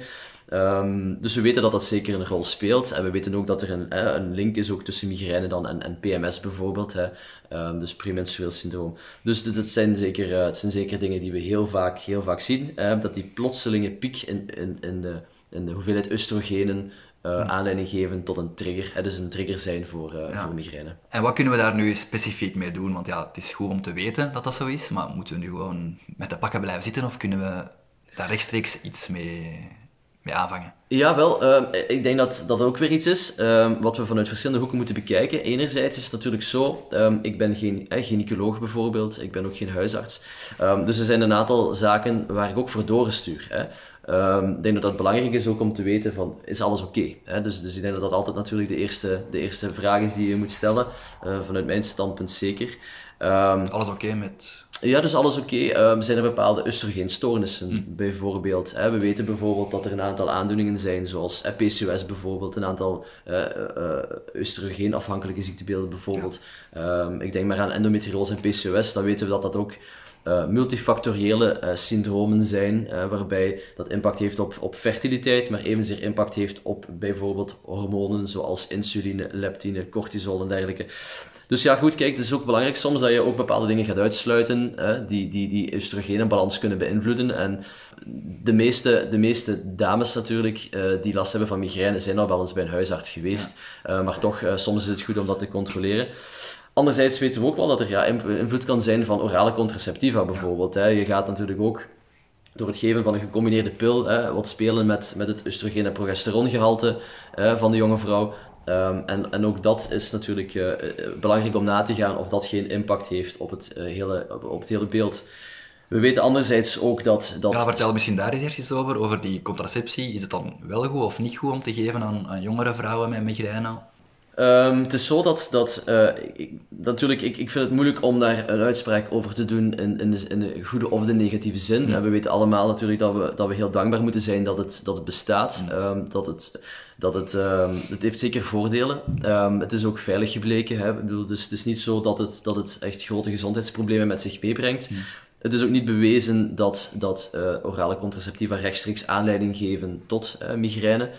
Speaker 3: Um, dus we weten dat dat zeker een rol speelt. En we weten ook dat er een, hè, een link is ook tussen migraine dan en, en PMS bijvoorbeeld. Hè. Um, dus premenstrueel syndroom. Dus dit, dit, zijn zeker, uh, het zijn zeker dingen die we heel vaak, heel vaak zien. Uh, dat die plotselinge piek in, in, in, de, in de hoeveelheid oestrogenen uh, aanleiding geven tot een trigger. Hè, dus een trigger zijn voor, ja. voor migraine.
Speaker 2: En wat kunnen we daar nu specifiek mee doen? Want ja, het is goed om te weten dat dat zo is. Maar moeten we nu gewoon met de pakken blijven zitten? Of kunnen we daar rechtstreeks iets mee mee aanvangen?
Speaker 3: Ja, wel. Uh, ik denk dat dat ook weer iets is uh, wat we vanuit verschillende hoeken moeten bekijken. Enerzijds is het natuurlijk zo, um, ik ben geen eh, gynaecoloog bijvoorbeeld, ik ben ook geen huisarts. Um, dus er zijn een aantal zaken waar ik ook voor doorstuur. Hè. ik denk dat dat belangrijk is ook om te weten van, is alles oké? Okay, dus, dus ik denk dat dat altijd natuurlijk de eerste, de eerste vraag is die je moet stellen, uh, vanuit mijn standpunt zeker.
Speaker 2: alles oké met
Speaker 3: ja, dus alles oké. Okay. Um, zijn er bepaalde oestrogeenstoornissen hm. bijvoorbeeld? Hè? We weten bijvoorbeeld dat er een aantal aandoeningen zijn, zoals PCOS bijvoorbeeld, een aantal uh, uh, oestrogeenafhankelijke ziektebeelden bijvoorbeeld. Ja. Um, ik denk maar aan endometriose en PCOS, dan weten we dat dat ook uh, multifactoriële syndromen zijn, waarbij dat impact heeft op, op fertiliteit, maar evenzeer impact heeft op bijvoorbeeld hormonen zoals insuline, leptine, cortisol en dergelijke. Dus ja, goed, kijk, het is ook belangrijk soms dat je ook bepaalde dingen gaat uitsluiten hè, die, die, die oestrogeenbalans kunnen beïnvloeden. En de meeste, de meeste dames natuurlijk uh, die last hebben van migraine zijn al wel eens bij een huisarts geweest. Ja. Uh, maar toch, uh, soms is het goed om dat te controleren. Anderzijds weten we ook wel dat er ja, invloed kan zijn van orale contraceptiva bijvoorbeeld. Hè. Je gaat natuurlijk ook door het geven van een gecombineerde pil hè, wat spelen met, met het oestrogeen- en progesterongehalte hè, van de jonge vrouw Ehm, en, en ook dat is natuurlijk uh, belangrijk om na te gaan of dat geen impact heeft op het, uh, hele, op, het hele beeld. We weten anderzijds ook dat... dat
Speaker 2: ja, vertel misschien daar eens over, over die contraceptie. Is het dan wel goed of niet goed om te geven aan, aan jongere vrouwen met migraine?
Speaker 3: Um, het is zo dat, dat uh, ik, natuurlijk, ik, ik vind het moeilijk om daar een uitspraak over te doen in, in, de, in de goede of de negatieve zin. We weten allemaal natuurlijk dat we, dat we heel dankbaar moeten zijn dat het, dat het bestaat. Um, dat het, dat het, um, het heeft zeker voordelen. het is ook veilig gebleken. Hè? Ik bedoel, dus het is niet zo dat het, dat het echt grote gezondheidsproblemen met zich meebrengt. Het is ook niet bewezen dat, dat uh, orale contraceptiva rechtstreeks aanleiding geven tot uh, migraine.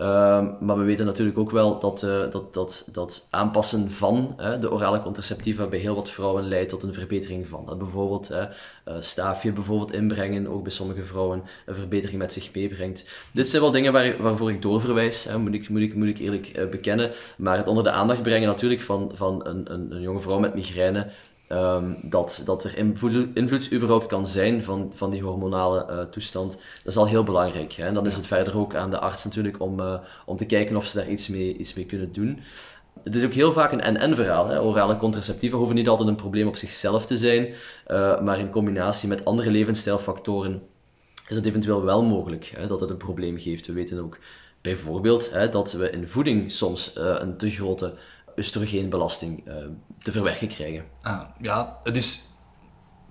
Speaker 3: Uh, maar we weten natuurlijk ook wel dat, uh, dat, dat, dat aanpassen van de orale contraceptiva bij heel wat vrouwen leidt tot een verbetering van. Dat bijvoorbeeld staafje bijvoorbeeld inbrengen, ook bij sommige vrouwen een verbetering met zich meebrengt. Dit zijn wel dingen waar, waarvoor ik doorverwijs, moet, ik, moet, ik, moet ik eerlijk bekennen. Maar het onder de aandacht brengen natuurlijk van, van een, een jonge vrouw met migraine Um, dat, dat er invloed, invloed überhaupt kan zijn van, van die hormonale uh, toestand, dat is al heel belangrijk. Hè? En dan is het verder ook aan de arts natuurlijk om, uh, om te kijken of ze daar iets mee, iets mee kunnen doen. Het is ook heel vaak een en-en verhaal. Orale contraceptiva hoeven niet altijd een probleem op zichzelf te zijn, uh, maar in combinatie met andere levensstijlfactoren is het eventueel wel mogelijk hè, dat het een probleem geeft. We weten ook bijvoorbeeld hè, dat we in voeding soms een te grote oestrogeenbelasting uh, te verwerken krijgen.
Speaker 2: Ah, ja, het is,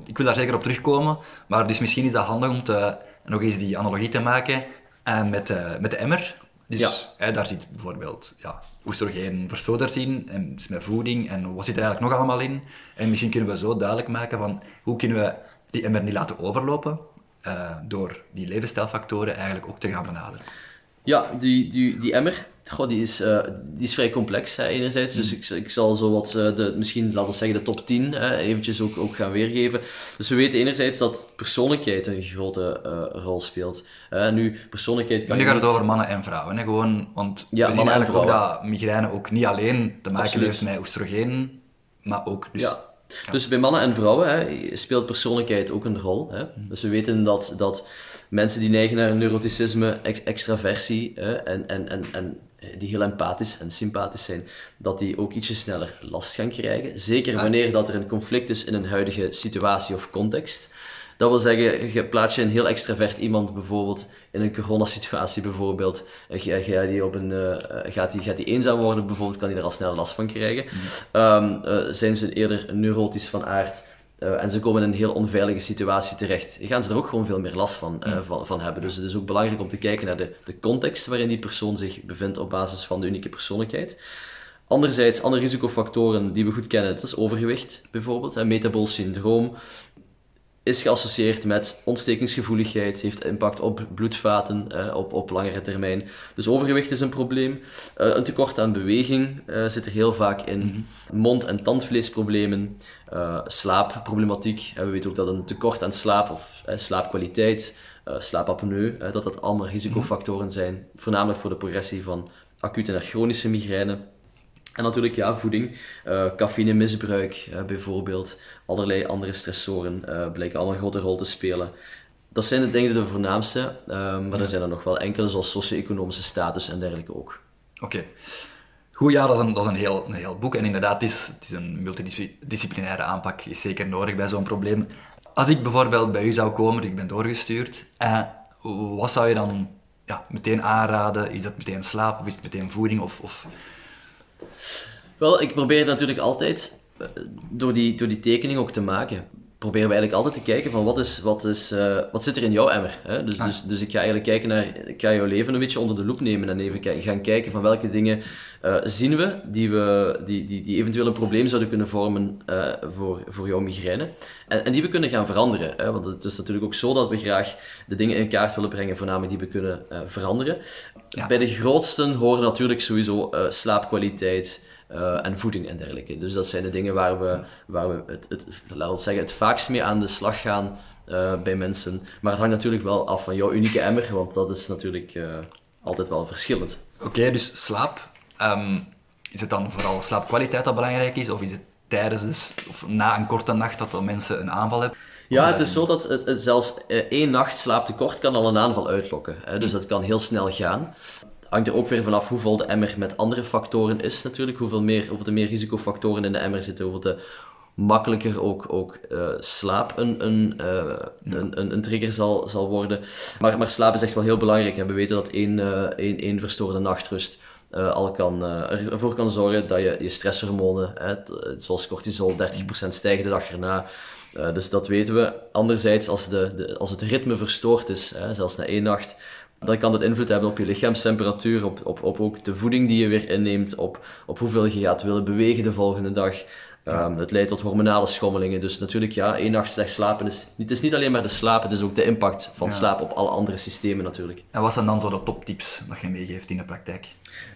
Speaker 2: ik wil daar zeker op terugkomen, maar dus misschien is dat handig om te, nog eens die analogie te maken uh, met, uh, met de emmer. Dus ja. hè, daar zit bijvoorbeeld ja, oestrogeen versoderd in, en dus met voeding, en wat zit er eigenlijk nog allemaal in? En misschien kunnen we zo duidelijk maken van hoe kunnen we die emmer niet laten overlopen door die levensstijlfactoren eigenlijk ook te gaan benaderen.
Speaker 3: Ja, die, die, die emmer, Goh, die, is, uh, die is vrij complex, hè, enerzijds. Dus ik, ik zal zo wat, uh, de, misschien laten we zeggen, de top 10 hè, eventjes ook, ook gaan weergeven. Dus we weten enerzijds dat persoonlijkheid een grote uh, rol speelt. nu, persoonlijkheid
Speaker 2: kan. Maar nu gaat het over mannen en vrouwen, hè, gewoon. Want ja, we zien eigenlijk ook dat migraine ook niet alleen te maken heeft met oestrogeen, maar ook. Dus,
Speaker 3: ja. Ja. Dus bij mannen en vrouwen hè, speelt persoonlijkheid ook een rol. Hè? Dus we weten dat, dat mensen die neigen naar neuroticisme, ex extraversie hè, en, en, en, en die heel empathisch en sympathisch zijn, dat die ook ietsje sneller last gaan krijgen. Zeker wanneer dat er een conflict is in een huidige situatie of context. Dat wil zeggen, je plaats je een heel extravert iemand bijvoorbeeld in een coronasituatie bijvoorbeeld, ga, ga die op een, uh, gaat, die, gaat die eenzaam worden bijvoorbeeld, kan die er al snel last van krijgen. Mm. Um, uh, zijn ze eerder neurotisch van aard, uh, en ze komen in een heel onveilige situatie terecht. Gaan ze er ook gewoon veel meer last van, uh, van, van, hebben. Dus het is ook belangrijk om te kijken naar de, de context waarin die persoon zich bevindt op basis van de unieke persoonlijkheid. Anderzijds, andere risicofactoren die we goed kennen, dat is overgewicht bijvoorbeeld, hè, metabool syndroom, is geassocieerd met ontstekingsgevoeligheid, heeft impact op bloedvaten eh, op, op langere termijn. Dus overgewicht is een probleem. Uh, een tekort aan beweging uh, zit er heel vaak in. Mm -hmm. Mond- en tandvleesproblemen, slaapproblematiek. we weten ook dat een tekort aan slaap of slaapkwaliteit, slaapapneu, dat dat allemaal risicofactoren zijn. Voornamelijk voor de progressie van acute en chronische migraine. En natuurlijk ja, voeding, uh, cafeïnemisbruik uh, bijvoorbeeld, allerlei andere stressoren uh, blijken allemaal een grote rol te spelen. Dat zijn de, denk ik de voornaamste, maar ja. er zijn er nog wel enkele, zoals socio-economische status en dergelijke ook.
Speaker 2: Oké. Okay. Goed, ja, dat is een, dat is een, heel, een heel boek. En inderdaad, het is, het is een multidisciplinaire aanpak, is zeker nodig bij zo'n probleem. Als ik bijvoorbeeld bij u zou komen, ik ben doorgestuurd, wat zou je dan ja, meteen aanraden? Is dat meteen slaap of is het meteen voeding? Of, of
Speaker 3: wel, ik probeer natuurlijk altijd eh, door die, door die tekening ook te maken. Proberen we eigenlijk altijd te kijken van wat, is, wat, is, uh, wat zit er in jouw emmer. Hè? Dus, ah. dus, dus ik ga eigenlijk kijken naar, ik ga jouw leven een beetje onder de loep nemen en even gaan kijken van welke dingen uh, zien we die, we die, die, die eventueel een probleem zouden kunnen vormen uh, voor, voor jouw migraine. En, en die we kunnen gaan veranderen. Hè? Want het is natuurlijk ook zo dat we graag de dingen in kaart willen brengen, voornamelijk die we kunnen veranderen. Ja. Bij de grootsten horen natuurlijk sowieso slaapkwaliteit, uh, en voeding en dergelijke. Dus dat zijn de dingen waar we, waar we het, het, laten we zeggen, het vaakst mee aan de slag gaan uh, bij mensen. Maar het hangt natuurlijk wel af van jouw unieke emmer, want dat is natuurlijk uh, altijd wel verschillend.
Speaker 2: Oké, okay, dus slaap. Um, is het dan vooral slaapkwaliteit dat belangrijk is, of is het tijdens dus, of na een korte nacht dat mensen een aanval hebben?
Speaker 3: Ja, het is zo dat het, het zelfs één nacht slaaptekort kan al een aanval uitlokken. Hè? Dus dat kan heel snel gaan Hangt er ook weer vanaf hoe vol de emmer met andere factoren is natuurlijk. Hoeveel, meer, hoeveel meer risicofactoren in de emmer zitten, hoeveel te makkelijker ook, ook uh, slaap een, een, uh, een, een, een, trigger zal, zal worden. Maar, maar slaap is echt wel heel belangrijk. En we weten dat één, uh, één, één verstoorde nachtrust al kan, ervoor kan zorgen dat je je stresshormonen, hè, zoals cortisol, 30% stijgen de dag erna. dus dat weten we. Anderzijds, als, de, de, als het ritme verstoord is, hè, zelfs na één nacht, dan kan dat invloed hebben op je lichaamstemperatuur, op, op, op ook de voeding die je weer inneemt, op, op hoeveel je gaat willen bewegen de volgende dag. Um, het leidt tot hormonale schommelingen. Dus natuurlijk, ja, één nacht slecht slapen is... Het is niet alleen maar de slaap, het is ook de impact van slaap op alle andere systemen natuurlijk.
Speaker 2: En wat zijn dan zo de toptips dat je meegeeft in de praktijk?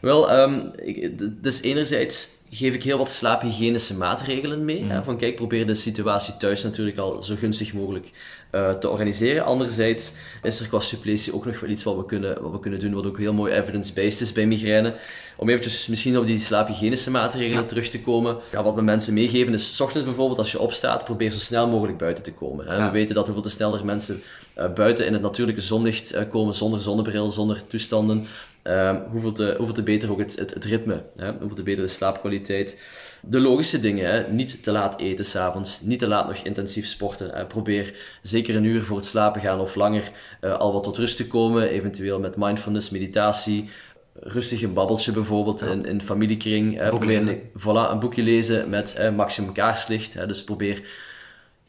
Speaker 3: Wel, um, ik, dus enerzijds geef ik heel wat slaaphygiënische maatregelen mee. Hè, mm. van kijk, probeer de situatie thuis natuurlijk al zo gunstig mogelijk uh, te organiseren. Anderzijds is er qua suppletie ook nog wel iets wat we kunnen, wat we kunnen doen, wat ook heel mooi evidence-based is bij migraine. Om eventjes misschien op die slaaphygiënische maatregelen terug te komen. Ja, wat we mensen meegeven is, s ochtends bijvoorbeeld als je opstaat, probeer zo snel mogelijk buiten te komen. Hè. We weten dat hoeveel te sneller mensen uh, buiten in het natuurlijke zonlicht uh, komen, zonder zonnebril, zonder toestanden. Um, hoeveel, te, hoeveel te beter ook het, het, het ritme, hè? hoeveel te beter de slaapkwaliteit. De logische dingen, hè? niet te laat eten s'avonds, niet te laat nog intensief sporten. Hè? Probeer zeker een uur voor het slapen gaan of langer uh, al wat tot rust te komen, eventueel met mindfulness, meditatie, rustig een babbeltje bijvoorbeeld ja. in, in familiekring. Probeer een, voilà, een boekje lezen met maximum kaarslicht. Hè? Dus probeer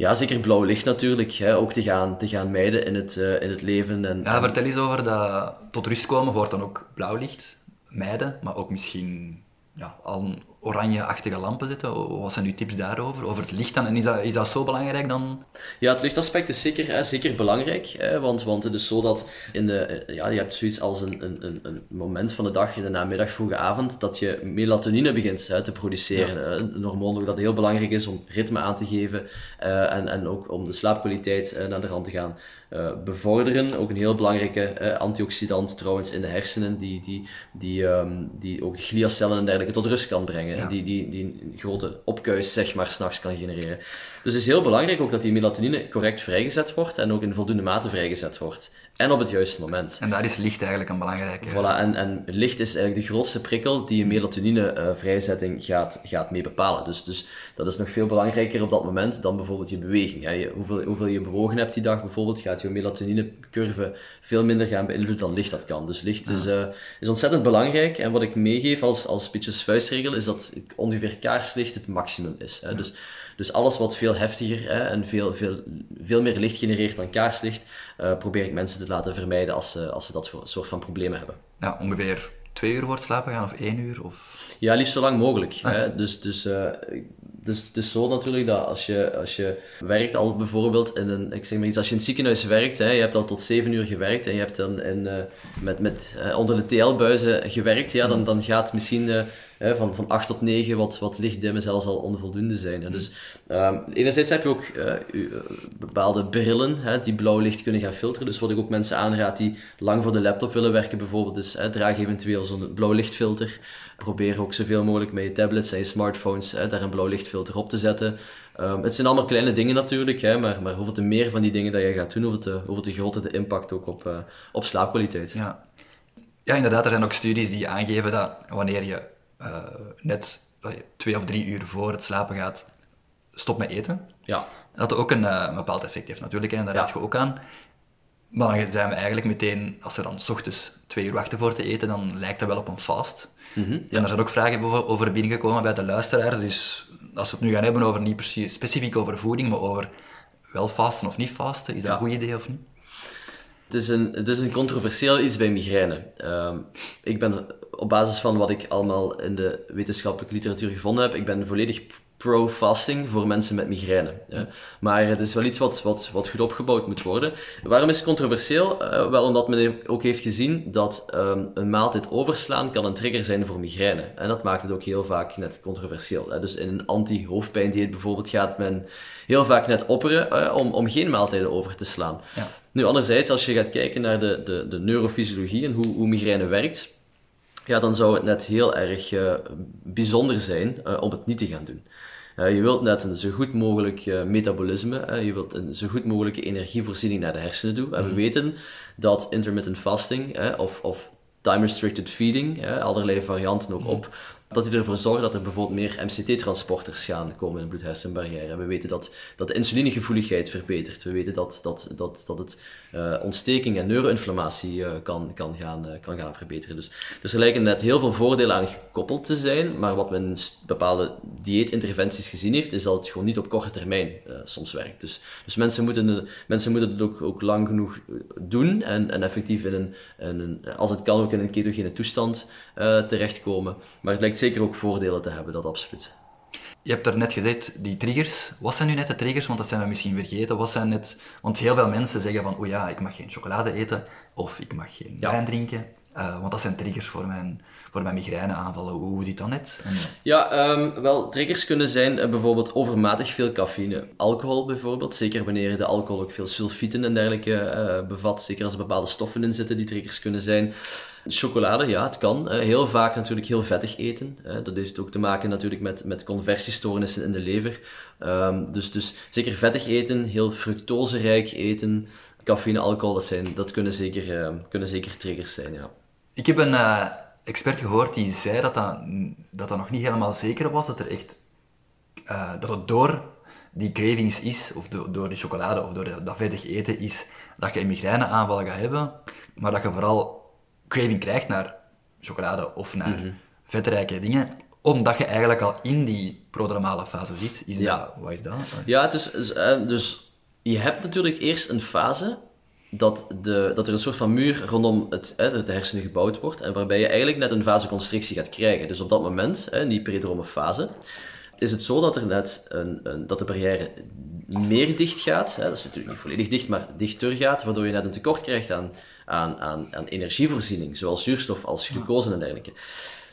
Speaker 3: ja, zeker blauw licht natuurlijk, hè, ook te gaan, te gaan mijden in het, uh, in het leven. En,
Speaker 2: ja, vertel eens over dat tot rust komen hoort dan ook blauw licht mijden, maar ook misschien ja, al oranje-achtige lampen zitten. Wat zijn uw tips daarover? Over het licht dan? En is dat, is dat zo belangrijk dan?
Speaker 3: Ja, het lichtaspect is zeker, hè, zeker belangrijk. Hè, want, want het is zo dat in de, eh, ja, je hebt zoiets als een, een, een moment van de dag, in de namiddag, vroege avond, dat je melatonine begint hè, te produceren. Ja. Een hormoon dat heel belangrijk is om ritme aan te geven uh, en, en ook om de slaapkwaliteit uh, naar de rand te gaan uh, bevorderen. Ook een heel belangrijke antioxidant trouwens in de hersenen, die, die, die, um, die ook de gliacellen en dergelijke tot rust kan brengen. Ja. Die, die, die een grote opkuis, zeg maar, s'nachts kan genereren. Dus het is heel belangrijk ook dat die melatonine correct vrijgezet wordt en ook in voldoende mate vrijgezet wordt. En op het juiste moment.
Speaker 2: En daar is licht eigenlijk een belangrijke...
Speaker 3: Voilà, en, en licht is eigenlijk de grootste prikkel die je melatonine-vrijzetting uh, gaat, gaat mee bepalen. Dus, dus dat is nog veel belangrijker op dat moment dan bijvoorbeeld je beweging. Ja, je, hoeveel, hoeveel je bewogen hebt die dag bijvoorbeeld, gaat je melatonine-curve veel minder gaan beïnvloeden dan licht dat kan. Dus licht is, uh, is ontzettend belangrijk. En wat ik meegeef als, als pitches vuistregel is dat ongeveer kaarslicht het maximum is. Hè. Ja. Dus dus alles wat veel heftiger hè, en veel, veel, veel meer licht genereert dan kaarslicht, uh, probeer ik mensen te laten vermijden als ze, als ze dat soort van problemen hebben.
Speaker 2: Ja, ongeveer twee uur wordt slapen gaan of één uur? Of...
Speaker 3: Ja, liefst zo lang mogelijk. Ah. Hè. Dus, dus, uh, dus het is zo natuurlijk dat als je, als je werkt al bijvoorbeeld in een, ik zeg maar iets, als je in het ziekenhuis werkt, hè, je hebt al tot zeven uur gewerkt en je hebt dan in, uh, met, met, uh, onder de TL-buizen gewerkt, ja, dan, dan gaat misschien uh, van, van 8 tot 9 wat, wat lichtdimmen zelfs al onvoldoende zijn. Hè. Dus um, enerzijds heb je ook bepaalde brillen hè, die blauw licht kunnen gaan filteren. Dus wat ik ook mensen aanraad die lang voor de laptop willen werken bijvoorbeeld, is draag eventueel zo'n blauw lichtfilter. Probeer ook zoveel mogelijk met je tablets en je smartphones hè, daar een blauw lichtfilter op te zetten. Um, het zijn allemaal kleine dingen natuurlijk, hè, maar, maar hoeveel te meer van die dingen dat je gaat doen, hoeveel te, hoeveel te groter de impact ook op, uh, op slaapkwaliteit.
Speaker 2: Ja. ja, inderdaad. Er zijn ook studies die aangeven dat wanneer je uh, net twee of drie uur voor het slapen gaat, stopt met eten.
Speaker 3: Ja.
Speaker 2: Dat dat ook een, een bepaald effect heeft natuurlijk, en daar ja. raad je ook aan. Maar dan zijn we eigenlijk meteen, als we dan s ochtends twee uur wachten voor te eten, dan lijkt dat wel op een fast. Mm -hmm, ja. En er zijn ook vragen over binnengekomen bij de luisteraars. Dus als we het nu gaan hebben over niet precies specifiek over voeding, maar over wel vasten of niet vasten, is dat ja. een goed idee of niet?
Speaker 3: Het is een, het is een controversieel iets bij migraine. Um, ik ben op basis van wat ik allemaal in de wetenschappelijke literatuur gevonden heb, ik ben volledig pro-fasting voor mensen met migraine. Maar het is wel iets wat, wat, wat goed opgebouwd moet worden. Waarom is het controversieel? Uh, wel omdat men ook heeft gezien dat um, een maaltijd overslaan kan een trigger zijn voor migraine. En dat maakt het ook heel vaak net controversieel. Hè. Dus in een anti-hoofdpijndieet bijvoorbeeld gaat men heel vaak net opperen uh, om, om geen maaltijden over te slaan. Ja. Nu, anderzijds, als je gaat kijken naar de, de, de neurofysiologie en hoe, hoe migraine werkt, ja, dan zou het net heel erg uh, bijzonder zijn uh, om het niet te gaan doen. Uh, je wilt net een zo goed mogelijk uh, metabolisme, uh, je wilt een zo goed mogelijke energievoorziening naar de hersenen doen. En we mhm. weten dat intermittent fasting of, of time-restricted feeding, allerlei varianten ook op dat die ervoor zorgen dat er bijvoorbeeld meer MCT-transporters gaan komen in de bloed-hersenbarrière. We weten dat, dat de insulinegevoeligheid verbetert. We weten dat, dat, dat, dat het uh, ontsteking en neuroinflammatie uh, kan, kan, gaan, uh, kan gaan verbeteren. Dus, dus er lijken net heel veel voordelen aan gekoppeld te zijn, maar wat men in bepaalde dieetinterventies gezien heeft, is dat het gewoon niet op korte termijn soms werkt. Dus, dus mensen, moeten, mensen moeten het ook, lang genoeg doen en, en effectief in een, een, als het kan ook in een ketogene toestand terechtkomen. Maar het lijkt zeker ook voordelen te hebben, dat absoluut.
Speaker 2: Je hebt er net gezegd, die triggers. Wat zijn nu net de triggers? Want dat zijn we misschien vergeten. Wat zijn net... Want heel veel mensen zeggen van, oh ja, ik mag geen chocolade eten. Of ik mag geen wijn drinken. Uh, want dat zijn triggers voor mijn, voor mijn migraineaanvallen. Hoe zit dat net? En,
Speaker 3: ja, um, wel, triggers kunnen zijn uh, bijvoorbeeld overmatig veel cafeïne. Alcohol bijvoorbeeld, zeker wanneer de alcohol ook veel sulfieten en dergelijke uh, bevat. Zeker als er bepaalde stoffen in zitten die triggers kunnen zijn. Chocolade, ja, het kan. Heel vaak natuurlijk heel vettig eten. Dat heeft ook te maken natuurlijk met, met conversiestoornissen in de lever. Um, dus, dus zeker vettig eten, heel fructoserijk eten, cafeïne, alcohol, dat, zijn, dat kunnen, zeker, kunnen zeker triggers zijn, ja.
Speaker 2: Ik heb een uh, expert gehoord die zei dat dat, dat dat nog niet helemaal zeker was, dat, er echt, uh, dat het door die cravings is, of do, door de chocolade of door dat vettig eten is, dat je een migraineaanval gaat hebben, maar dat je vooral craving krijgt naar chocolade of naar mm vetrijke dingen, omdat je eigenlijk al in die prodromale fase zit. Is ja. Dat, wat is dat?
Speaker 3: Ja, het is, eh, dus je hebt natuurlijk eerst een fase dat, de, dat er een soort van muur rondom het, hè, de hersenen gebouwd wordt en waarbij je eigenlijk net een vasoconstrictie gaat krijgen. Dus op dat moment, hè, in die predrome fase, is het zo dat er net een, een, dat de barrière meer dicht gaat. Hè, dat is natuurlijk niet volledig dicht, maar dichter gaat, waardoor je net een tekort krijgt aan, aan, aan, aan energievoorziening, zowel zuurstof als glucose en dergelijke.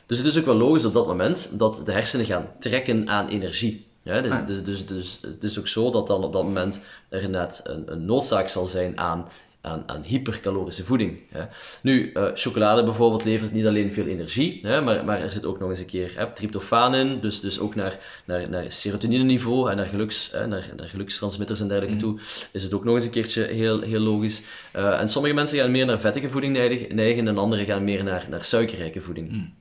Speaker 3: Dus het is ook wel logisch op dat moment dat de hersenen gaan trekken aan energie. Ja, dus, dus, dus, dus, het is ook zo dat dan op dat moment er net een, een noodzaak zal zijn aan aan, aan hypercalorische voeding. Hè. Nu, uh, chocolade bijvoorbeeld levert niet alleen veel energie, hè, maar, maar er zit ook nog eens een keer hè, tryptofaan in, dus, dus ook naar, naar, naar serotonine-niveau en naar, geluks, hè, naar, naar gelukstransmitters en dergelijke mm. toe, is het ook nog eens een keertje heel, heel logisch. Uh, en sommige mensen gaan meer naar vettige voeding neigen, en anderen gaan meer naar, naar suikerrijke voeding. Mm.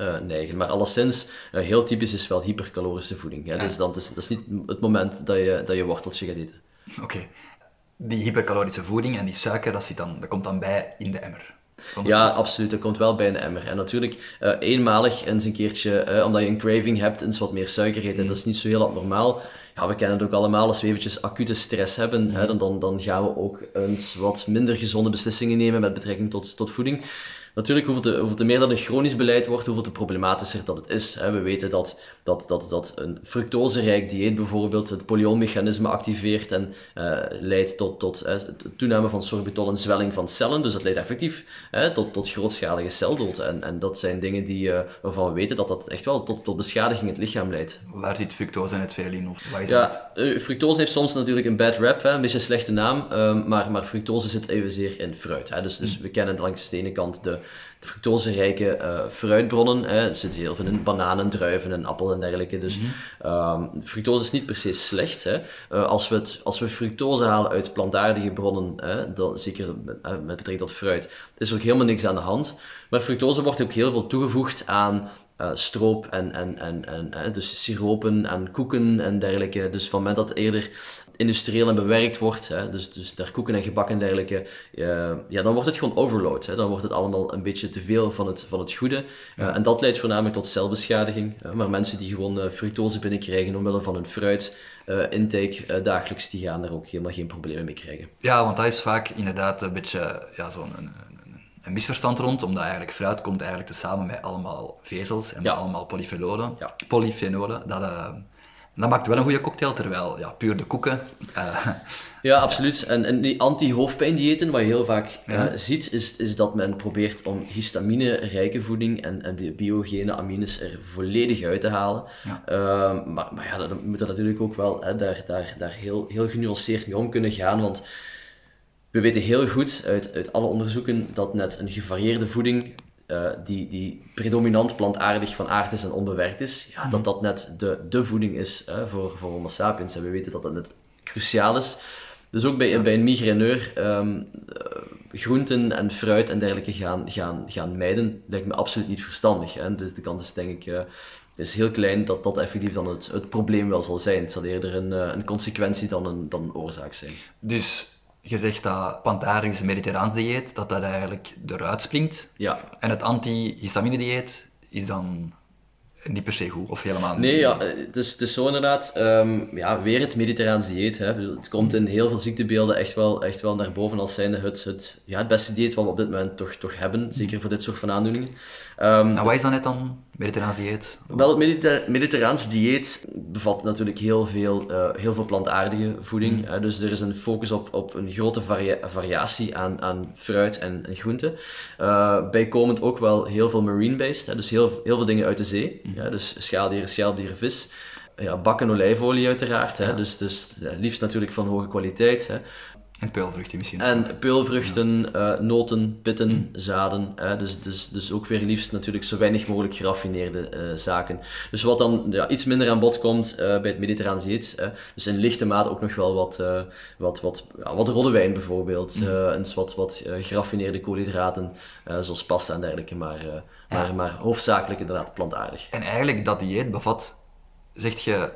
Speaker 3: Uh, neigen. Maar alleszins, uh, heel typisch is wel hypercalorische voeding. Hè? Ja. Dus dan is, dat is niet het moment dat je, dat je worteltje gaat eten.
Speaker 2: Oké die hypercalorische voeding en die suiker, dat, zit dan, dat komt dan bij in de emmer.
Speaker 3: ja, absoluut. Dat komt wel bij een emmer. En natuurlijk, uh, eenmalig eens een keertje, uh, omdat je een craving hebt, eens wat meer suiker eten. Mm. Dat is niet zo heel abnormaal. Ja, we kennen het ook allemaal. Als we eventjes acute stress hebben, mm. hè, dan, dan, dan gaan we ook eens wat minder gezonde beslissingen nemen met betrekking tot, tot voeding. Natuurlijk, hoeveel te, hoeveel te meer dat een chronisch beleid wordt, hoeveel te problematischer dat het is. We weten dat, dat, dat, dat een fructoserijk dieet bijvoorbeeld het polyolmechanisme activeert en uh, leidt tot, tot uh, toename van sorbitol en zwelling van cellen. Dus dat leidt effectief tot, tot grootschalige celdood. En, en dat zijn dingen die, uh, waarvan we weten dat dat echt wel tot, tot beschadiging in het lichaam leidt.
Speaker 2: Waar zit fructose net veel in? Of
Speaker 3: is ja, fructose heeft soms natuurlijk een bad rap, hè, een beetje een slechte naam, ehm, maar, maar fructose zit evenzeer in fruit. Hè. Dus, dus mm. we kennen langs de ene kant de fructoserijke uh, fruitbronnen. Hè. Er zit heel veel in bananen, druiven en appel en dergelijke. Dus mm fructose is niet per se slecht. Hè. Uh, als, we het, als we fructose halen uit plantaardige bronnen, hè, dan, zeker met, uh, met betrekking tot fruit, is er ook helemaal niks aan de hand. Maar fructose wordt ook heel veel toegevoegd aan uh, stroop en, en, en, en dus siropen en koeken en dergelijke. Dus van het moment dat eerder industrieel en bewerkt wordt, hè, dus, dus daar koeken en gebak en dergelijke, uh, ja, dan wordt het gewoon overload. Hè. Dan wordt het allemaal een beetje te veel van het, van het goede. Uh, en dat leidt voornamelijk tot celbeschadiging. maar mensen die gewoon fructose binnenkrijgen omwille van hun fruit, intake dagelijks, die gaan daar ook helemaal geen problemen mee krijgen.
Speaker 2: Ja, want dat is vaak inderdaad een beetje ja, zo'n een misverstand rond, omdat eigenlijk fruit komt eigenlijk samen met allemaal vezels en allemaal polyfenolen. Ja. polyfenolen dat, uh, dat maakt wel een goede cocktail, terwijl ja, puur de koeken... Uh,
Speaker 3: ja, absoluut. En, en die anti-hoofdpijndiëten, wat je heel vaak uh, ziet, is, is dat men probeert om histamine-rijke voeding en, en de biogene amines er volledig uit te halen. Ja. Ehm, maar, maar ja, dan moet er natuurlijk ook wel hè, daar, daar, daar heel, heel genuanceerd mee om kunnen gaan, want we weten heel goed uit, uit alle onderzoeken dat net een gevarieerde voeding, uh, die, die predominant plantaardig van aard is en onbewerkt is, ja, dat mhm. dat net de, de voeding is voor, voor Homo sapiens. En we weten dat dat net cruciaal is. Dus ook bij, bij een migraineur um, groenten en fruit en dergelijke gaan, gaan, gaan mijden, lijkt me absoluut niet verstandig. Hè? Dus de kans is denk ik uh, is heel klein dat dat effectief dan het, het probleem wel zal zijn. Het zal eerder een, uh, een consequentie dan een, dan een oorzaak zijn.
Speaker 2: Dus je zegt dat plantaardisch mediterraans dieet, dat dat eigenlijk eruit springt.
Speaker 3: Ja.
Speaker 2: En het antihistamine dieet is dan niet per se goed, of helemaal niet?
Speaker 3: Nee, ja, het is, het is zo inderdaad. Um, ja, weer het mediterraans dieet. Hè. Het komt in heel veel ziektebeelden echt wel, echt wel naar boven als zijnde het, het, ja, het beste dieet wat we op dit moment toch, toch hebben, zeker voor dit soort van aandoeningen.
Speaker 2: Um, en wat is dan net dan, mediterraans dieet?
Speaker 3: Wel, het mediter mediterraans dieet bevat natuurlijk heel veel, uh, heel veel plantaardige voeding. Mm. dus er is een focus op, op een grote varia variatie aan, aan fruit en, en groenten. Uh, bijkomend ook wel heel veel marine-based, dus heel, heel veel dingen uit de zee. Mm. Ja, dus schaaldieren, schelpdieren, vis. Ja, bakken olijfolie uiteraard, hè, dus, dus ja, liefst natuurlijk van hoge kwaliteit. Hè.
Speaker 2: En peulvruchten misschien.
Speaker 3: En peulvruchten, ja. uh, noten, pitten, mm. zaden. Hè, dus, dus, dus ook weer liefst natuurlijk zo weinig mogelijk geraffineerde uh, zaken. Dus wat dan ja, iets minder aan bod komt uh, bij het mediterraans dieet. dus in lichte mate ook nog wel wat, wat, wat, ja, wat rode wijn bijvoorbeeld. Mm. en wat, wat geraffineerde koolhydraten, zoals pasta en dergelijke. Maar, maar, maar hoofdzakelijk inderdaad plantaardig.
Speaker 2: En eigenlijk dat dieet bevat, zegt je,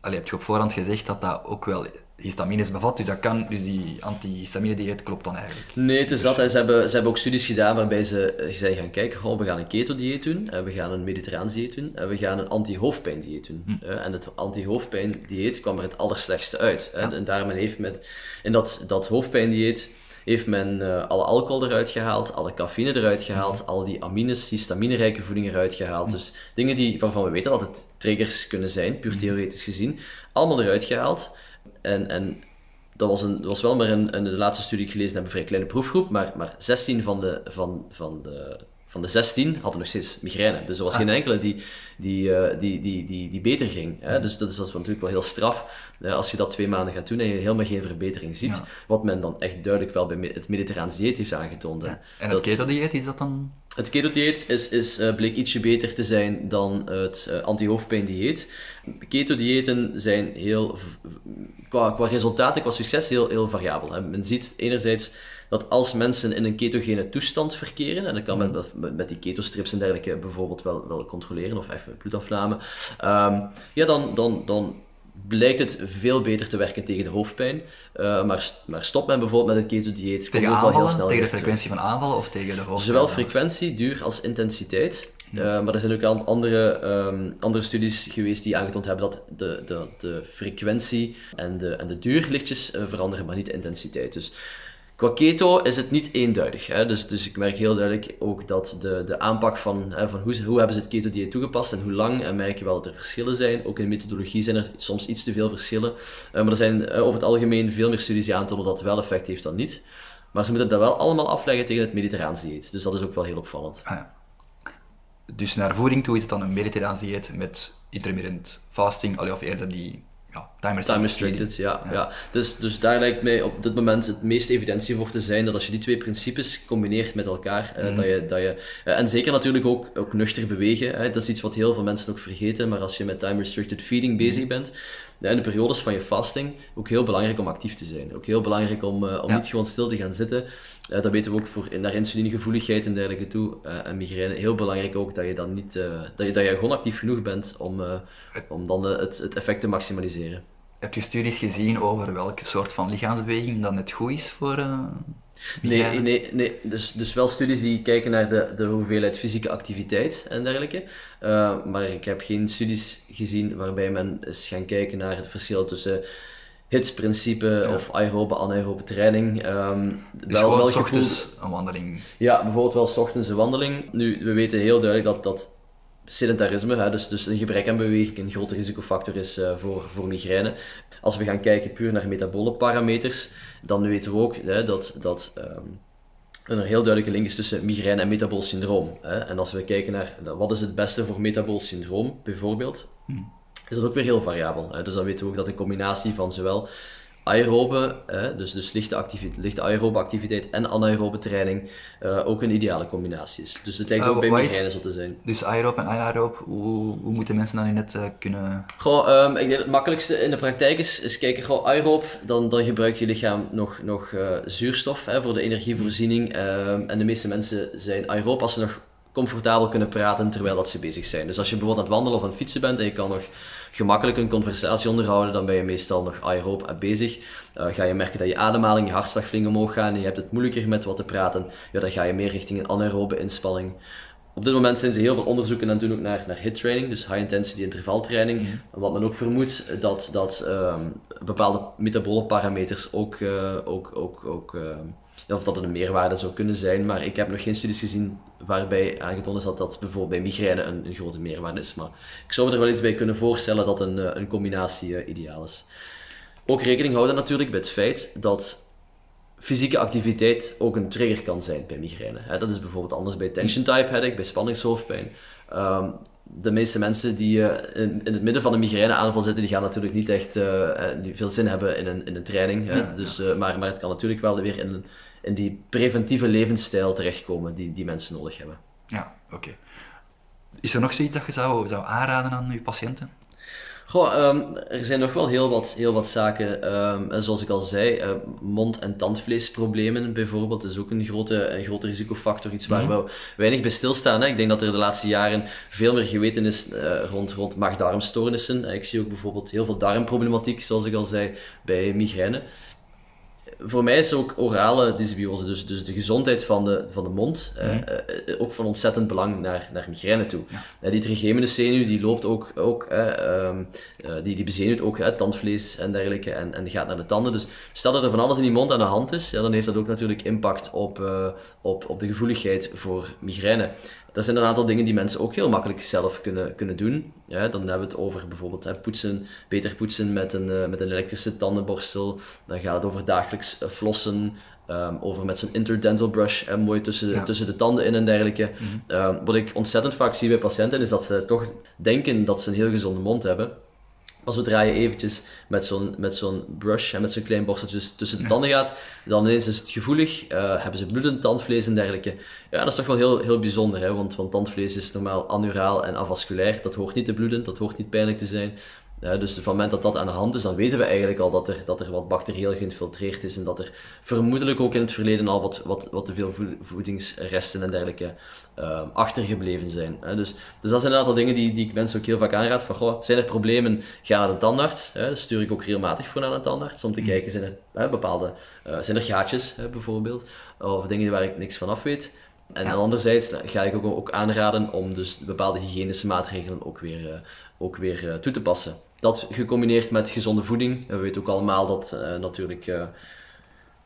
Speaker 2: allee, heb je op voorhand gezegd dat dat ook wel histamines bevat, dus dat kan, dus die antihistamine dieet klopt dan eigenlijk.
Speaker 3: Nee, het is dat. Ze hebben, ze hebben ook studies gedaan waarbij ze, ze zijn gaan kijken, goh, we gaan een keto dieet doen, en we gaan een mediterraans dieet doen, en we gaan een anti-hoofdpijn dieet doen. Hm. En het anti-hoofdpijn dieet kwam er het allerslechtste uit. Ja. En daarom heeft men, in dat, dat hoofdpijn dieet, heeft men uh, alle alcohol eruit gehaald, alle cafeïne eruit gehaald, mm. al die amines, histaminerijke voeding eruit gehaald. Mm. Dus dingen die, waarvan we weten dat het triggers kunnen zijn, puur theoretisch gezien, allemaal eruit gehaald. En, en dat was, een, was wel maar een, een, de laatste studie die ik gelezen heb, een vrij kleine proefgroep, maar, maar 16 van de, van, van, de, van de 16 hadden nog steeds migraine. Dus er was ah. geen enkele die, die, uh, die, die, die, die beter ging. Hè? Dus dat is, dat is natuurlijk wel heel straf. Uh, als je dat twee maanden gaat doen en je helemaal geen verbetering ziet, ja. wat men dan echt duidelijk wel bij het mediterraans dieet heeft aangetoond. Ja.
Speaker 2: En het keto-dieet, is dat dan?
Speaker 3: Het keto-dieet is, is, uh, bleek ietsje beter te zijn dan het uh, anti-hoofdpijn-dieet. Keto-diëten zijn heel, qua, qua resultaten, qua succes, heel, heel variabel. Hè. Men ziet enerzijds dat als mensen in een ketogene toestand verkeren, en dat kan men met, met die ketostrips en dergelijke bijvoorbeeld wel, wel controleren, of even bloedafname, um, ja, dan, dan, dan blijkt het veel beter te werken tegen de hoofdpijn. Uh, maar, maar stopt men bijvoorbeeld met het keto-dieet,
Speaker 2: tegen aanvallen, wel heel snel tegen de frequentie van aanvallen of tegen de hoofdpijn?
Speaker 3: Zowel frequentie, duur als intensiteit. Uh, maar er zijn ook al andere, um, andere studies geweest die aangetoond hebben dat de, de, de frequentie en de, en de duur lichtjes uh, veranderen, maar niet de intensiteit. Dus Qua keto is het niet eenduidig. Hè? Dus, dus ik merk heel duidelijk ook dat de, de aanpak van, hè, van hoe, hoe hebben ze het keto-dieet toegepast en hoe lang, en merk je wel dat er verschillen zijn. Ook in methodologie zijn er soms iets te veel verschillen. Uh, maar er zijn uh, over het algemeen veel meer studies die aantonen dat het wel effect heeft dan niet. Maar ze moeten dat wel allemaal afleggen tegen het mediterraans dieet. Dus dat is ook wel heel opvallend.
Speaker 2: Ah. Dus naar voeding toe is het dan een mediterraans dieet met intermittent fasting, of eerder die ja, time
Speaker 3: restricted. Time restricted, ja, ja. ja. Dus, dus daar lijkt mij op dit moment het meeste evidentie voor te zijn dat als je die twee principes combineert met elkaar, mm. uh, dat je, dat je uh, en zeker natuurlijk ook, ook nuchter bewegen, hè, dat is iets wat heel veel mensen ook vergeten, maar als je met time restricted feeding bezig mm. bent, in de periodes van je fasting ook heel belangrijk om actief te zijn. Ook heel belangrijk om, uh, om ja. niet gewoon stil te gaan zitten. Uh, dat weten we ook voor, naar insulinegevoeligheid en dergelijke toe. Uh, en migraine. Heel belangrijk ook dat je dan niet, dat, je, dat je gewoon actief genoeg bent om, om dan het, het effect te maximaliseren.
Speaker 2: Heb je studies gezien over welke soort van lichaamsbeweging dan net goed is voor
Speaker 3: Nee, nee, nee. Dus, dus wel studies die kijken naar de, de hoeveelheid fysieke activiteit en dergelijke. Uh, maar ik heb geen studies gezien waarbij men is gaan kijken naar het verschil tussen hitsprincipe ja. of aerobe, anaerobe training. Um,
Speaker 2: dus wel wel gevoeld... een wandeling.
Speaker 3: Ja, bijvoorbeeld wel ochtends een wandeling. Nu, we weten heel duidelijk dat, dat sedentarisme, hè, dus, dus een gebrek aan beweging, een grote risicofactor is uh, voor, voor migraine. Als we gaan kijken puur naar metabole parameters, dan weten we ook hè, dat, dat um, er een heel duidelijke link is tussen migraine en metabool syndroom. Hè. En als we kijken naar wat is het beste voor metabool syndroom, bijvoorbeeld, hmm. is dat ook weer heel variabel. Hè. Dus dan weten we ook dat een combinatie van zowel aerobe, hè, dus, dus lichte, activiteit, lichte aerobe activiteit en anaerobe training uh, ook een ideale combinatie is. Dus het lijkt uh, ook bij migraine zo te zijn.
Speaker 2: Dus aerobe en anaerobe, hoe, hoe moeten mensen dan net uh, kunnen...
Speaker 3: Goh, um, ik denk het makkelijkste in de praktijk is, is kijken, goh, aerobe, dan, dan gebruikt je lichaam nog, nog zuurstof hè, voor de energievoorziening. Um, en de meeste mensen zijn aerobe als ze nog comfortabel kunnen praten terwijl dat ze bezig zijn. Dus als je bijvoorbeeld aan het wandelen of aan het fietsen bent en je kan nog gemakkelijk een conversatie onderhouden, dan ben je meestal nog aeroop bezig. Uh, ga je merken dat je ademhaling, je hartslag flink omhoog gaat en je hebt het moeilijker met wat te praten, ja, dan ga je meer richting een anaerobe inspanning. Op dit moment zijn ze heel veel onderzoeken aan het doen ook naar, naar HIT training, dus high intensity intervaltraining. Mm Wat men ook vermoedt dat, dat um, bepaalde metabole parameters ook, uh, ook, ook, ook uh, of dat het een meerwaarde zou kunnen zijn, maar ik heb nog geen studies gezien waarbij aangetoond is dat dat bijvoorbeeld bij migraine een, een grote meerwaarde is. Maar ik zou me er wel iets bij kunnen voorstellen dat een, eh, een combinatie uh, ideaal is. Ook rekening houden natuurlijk met het feit dat fysieke activiteit ook een trigger kan zijn bij migraine. dat is bijvoorbeeld anders bij tension type headache, bij spanningshoofdpijn. Um, de meeste mensen die uh, in, in, het midden van een migraineaanval zitten, die gaan natuurlijk niet echt uh, veel zin hebben in een, in een training. Hè? dus, maar, maar het kan natuurlijk wel weer in een in die preventieve levensstijl terechtkomen die, die mensen nodig hebben.
Speaker 2: Ja, oké. Is er nog zoiets dat je zou, zou aanraden aan je patiënten?
Speaker 3: Goh, um, er zijn nog wel heel wat, heel wat zaken. Um, zoals ik al zei, uh, mond- en tandvleesproblemen bijvoorbeeld is ook een grote, een grote risicofactor. Iets waar mhm. we weinig bij stilstaan. Hè. Ik denk dat er de laatste jaren veel meer geweten is uh, rond, rond maag-darmstoornissen. Ik zie ook bijvoorbeeld heel veel darmproblematiek, zoals ik al zei, bij migraine voor mij is ook orale dysbiose, dus, dus de gezondheid van de, van de mond, mm uh, ook van ontzettend belang naar, naar migraine toe. Ja. die trigeminus zenuw die loopt ook, ook uh, die, die bezenuwt ook tandvlees en dergelijke en, en gaat naar de tanden. Dus stel dat er van alles in die mond aan de hand is, ja, dan heeft dat ook natuurlijk impact op, op, op de gevoeligheid voor migraine dat zijn een aantal dingen die mensen ook heel makkelijk zelf kunnen, kunnen doen. Ja, dan hebben we het over bijvoorbeeld hè, poetsen, beter poetsen met een, uh, met een elektrische tandenborstel. Dan gaat het over dagelijks uh, flossen, um, over met zo'n interdental brush, hè, mooi tussen, tussen de tanden in en dergelijke. Mm um, wat ik ontzettend vaak zie bij patiënten is dat ze toch denken dat ze een heel gezonde mond hebben. Maar zodra je eventjes met zo'n, met zo'n brush en met zo'n klein borsteltje tussen de tanden gaat, dan ineens is het gevoelig, uh, hebben ze bloedend tandvlees en dergelijke. Ja, dat is toch wel heel, heel bijzonder, hè? Want, want tandvlees is normaal anuraal en avasculair. Dat hoort niet te bloeden, dat hoort niet pijnlijk te zijn. Ja, dus van het moment dat dat aan de hand is, dan weten we eigenlijk al dat er, dat er wat bacterieel geïnfiltreerd is en dat er vermoedelijk ook in het verleden al wat, wat, wat te veel voedingsresten en dergelijke uh, achtergebleven zijn. dus, dus dat zijn een aantal dingen die, die ik mensen ook heel vaak aanraad. Van, goh, zijn er problemen, ga naar de tandarts. Hè, dus stuur ik ook regelmatig voor naar de tandarts om te mm. kijken, zijn er hè, bepaalde, uh, zijn er gaatjes hè, bijvoorbeeld, of dingen waar ik niks van af weet. En ja. anderzijds ga ik ook, ook aanraden om dus bepaalde hygiënische maatregelen ook weer, uh, ook weer toe te passen. Dat gecombineerd met gezonde voeding. We weten ook allemaal dat uh, natuurlijk uh,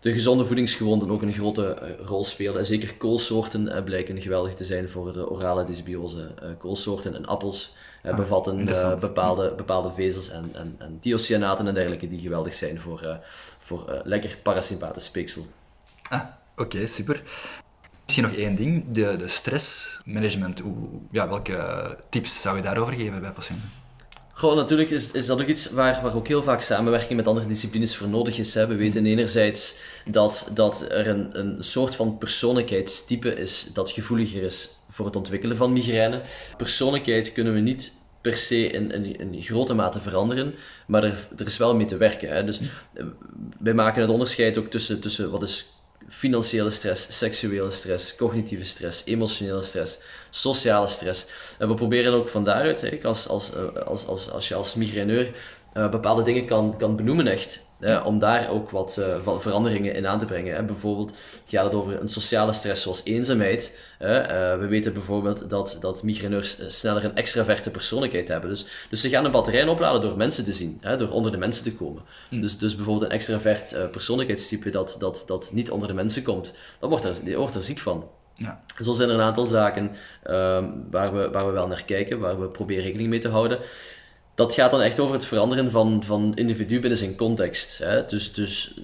Speaker 3: de gezonde voedingsgewoonten ook een grote rol spelen. En zeker koolsoorten blijken geweldig te zijn voor de orale dysbiose. koolsoorten en appels ah, bevatten bepaalde, bepaalde vezels en, en, en dergelijke die geweldig zijn voor, voor lekker parasympathisch speeksel.
Speaker 2: Ah, oké, super. Misschien nog één ding, de, de stressmanagement. Ja, welke tips zou je daarover geven bij patiënten?
Speaker 3: Gewoon, natuurlijk is, is dat ook iets waar, waar ook heel vaak samenwerking met andere disciplines voor nodig is. Hè. We weten enerzijds dat, dat er een, een soort van persoonlijkheidstype is dat gevoeliger is voor het ontwikkelen van migraine. Persoonlijkheid kunnen we niet per se in, in, in, grote mate veranderen, maar er, er is wel mee te werken. Hè. Dus eh, wij maken het onderscheid ook tussen, tussen wat is financiële stress, seksuele stress, cognitieve stress, emotionele stress sociale stress. En we proberen ook van daaruit, als, als, eh, als, als, als je als migraineur uh, bepaalde dingen kan, kan benoemen echt, om daar ook wat uh, veranderingen in aan te brengen. Hè. Bijvoorbeeld gaat het over een sociale stress zoals eenzaamheid. we weten bijvoorbeeld dat, dat migraineurs sneller een extraverte persoonlijkheid hebben. Dus, dus ze gaan een batterij opladen door mensen te zien, hè, door onder de mensen te komen. Hm. Dus, dus bijvoorbeeld een extravert persoonlijkheidstype dat, dat, dat niet onder de mensen komt, dat wordt er, die wordt er ziek van. Ja. Zo zijn er een aantal zaken um, waar, we, waar we wel naar kijken, waar we proberen rekening mee te houden. Dat gaat dan echt over het veranderen van, van individu binnen zijn context. Hè? Dus, dus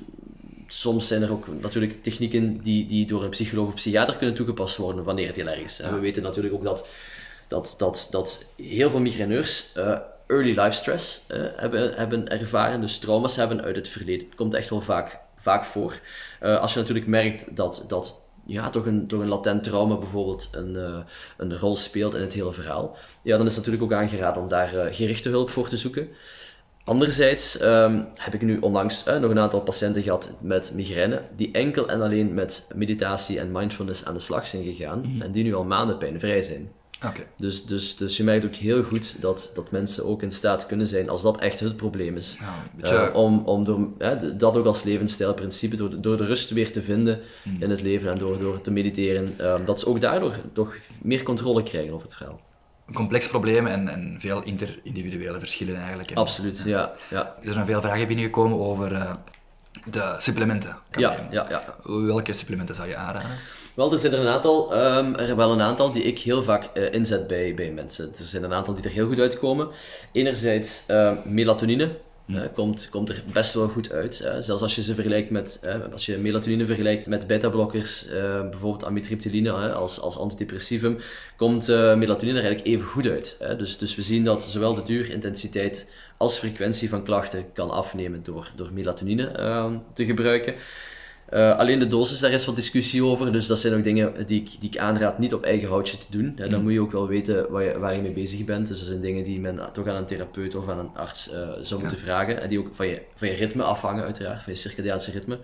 Speaker 3: soms zijn er ook natuurlijk technieken die, die door een psycholoog of psychiater kunnen toegepast worden wanneer het heel erg is. Ja. We weten natuurlijk ook dat, dat, dat, dat heel veel migraineurs uh, early life stress eh, hebben, hebben ervaren, dus trauma's hebben uit het verleden. Het komt echt wel vaak, vaak voor. Eh, als je natuurlijk merkt dat, dat ja, toch, een, toch een latent trauma bijvoorbeeld een, eh, een rol speelt in het hele verhaal, ja, dan is het natuurlijk ook aangeraden om daar eh, gerichte hulp voor te zoeken. Anderzijds ehm, heb ik nu onlangs eh, nog een aantal patiënten gehad met migraine, die enkel en alleen met meditatie en mindfulness aan de slag zijn gegaan en die nu al maanden pijnvrij zijn. Dus, dus, dus je merkt ook heel goed dat, dat mensen ook in staat kunnen zijn, als dat echt het probleem is,
Speaker 2: Ja,
Speaker 3: eh, om, om door, hè, dat ook als levensstijlprincipe, door, de- door de rust weer te vinden
Speaker 2: Hmm.
Speaker 3: in het leven en door, door te mediteren, ehm, dat ze ook daardoor toch meer controle krijgen over het verhaal.
Speaker 2: Een complex probleem en, en veel interindividuele verschillen eigenlijk. En
Speaker 3: Absoluut, ja. Ja,
Speaker 2: Er zijn veel vragen binnengekomen over eh, de supplementen.
Speaker 3: Ja, ja. ja.
Speaker 2: Welke supplementen zou je aanraden?
Speaker 3: Wel, er zijn er een aantal, ehm, er wel een aantal die ik heel vaak eh, inzet bij, bij mensen. Er zijn een aantal die er heel goed uitkomen. Enerzijds ehm, melatonine. eh, komt, komt er best wel goed uit. zelfs als je ze vergelijkt met, als je melatonine vergelijkt met beta-blokkers, eh, bijvoorbeeld amitriptyline als, als antidepressivum, komt eh, melatonine er eigenlijk even goed uit. hè. Dus, dus we zien dat zowel de duur, intensiteit als frequentie van klachten kan afnemen door, door melatonine ehm, te gebruiken. Eh, alleen de dosis, daar is wat discussie over. Dus dat zijn ook dingen die ik, die ik aanraad niet op eigen houtje te doen. Hè. Dan moet je ook wel weten waar je, waar je mee bezig bent. Dus dat zijn dingen die men toch aan een therapeut of aan een arts eh, zou moeten vragen. En die ook van je, van je ritme afhangen, uiteraard, van je circadiaanse ritme.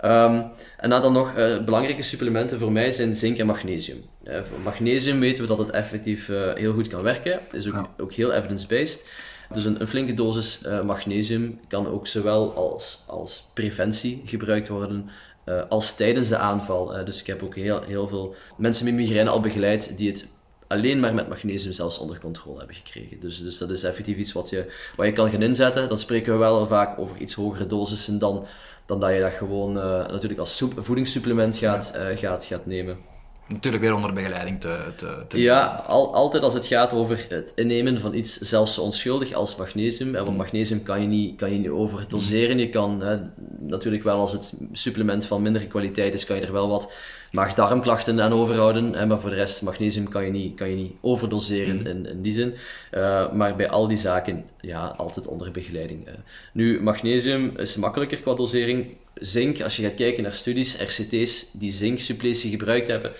Speaker 3: Ehm, een aantal nog eh, belangrijke supplementen voor mij zijn zink en magnesium. Voor magnesium weten we dat het effectief heel goed kan werken. Is ook,
Speaker 2: Ja.
Speaker 3: ook heel evidence-based. Dus een, een flinke dosis eh, magnesium kan ook zowel als, als preventie gebruikt worden eh, als tijdens de aanval. Eh, dus ik heb ook heel, heel veel mensen met migraine al begeleid die het alleen maar met magnesium zelfs onder controle hebben gekregen. Dus, dus dat is effectief iets wat je, wat je kan gaan inzetten. Dan spreken we wel vaak over iets hogere dosissen dan, dan dat je dat gewoon natuurlijk als voedingssupplement gaat, gaat, gaat nemen.
Speaker 2: Natuurlijk weer onder begeleiding te, te, te
Speaker 3: Ja, al, altijd als het gaat over het innemen van iets zelfs zo onschuldig als magnesium. hè, Want magnesium kan je niet, kan je niet overdoseren. Je kan hè, natuurlijk wel als het supplement van mindere kwaliteit is, kan je er wel wat maag-darmklachten aan overhouden. Hè, maar voor de rest, magnesium kan je niet, kan je niet overdoseren in, in die zin. Eh, maar bij al die zaken, ja, altijd onder begeleiding. hè. Nu, magnesium is makkelijker qua dosering. Zink, als je gaat kijken naar studies, RCT's die zinksuppletie gebruikt hebben,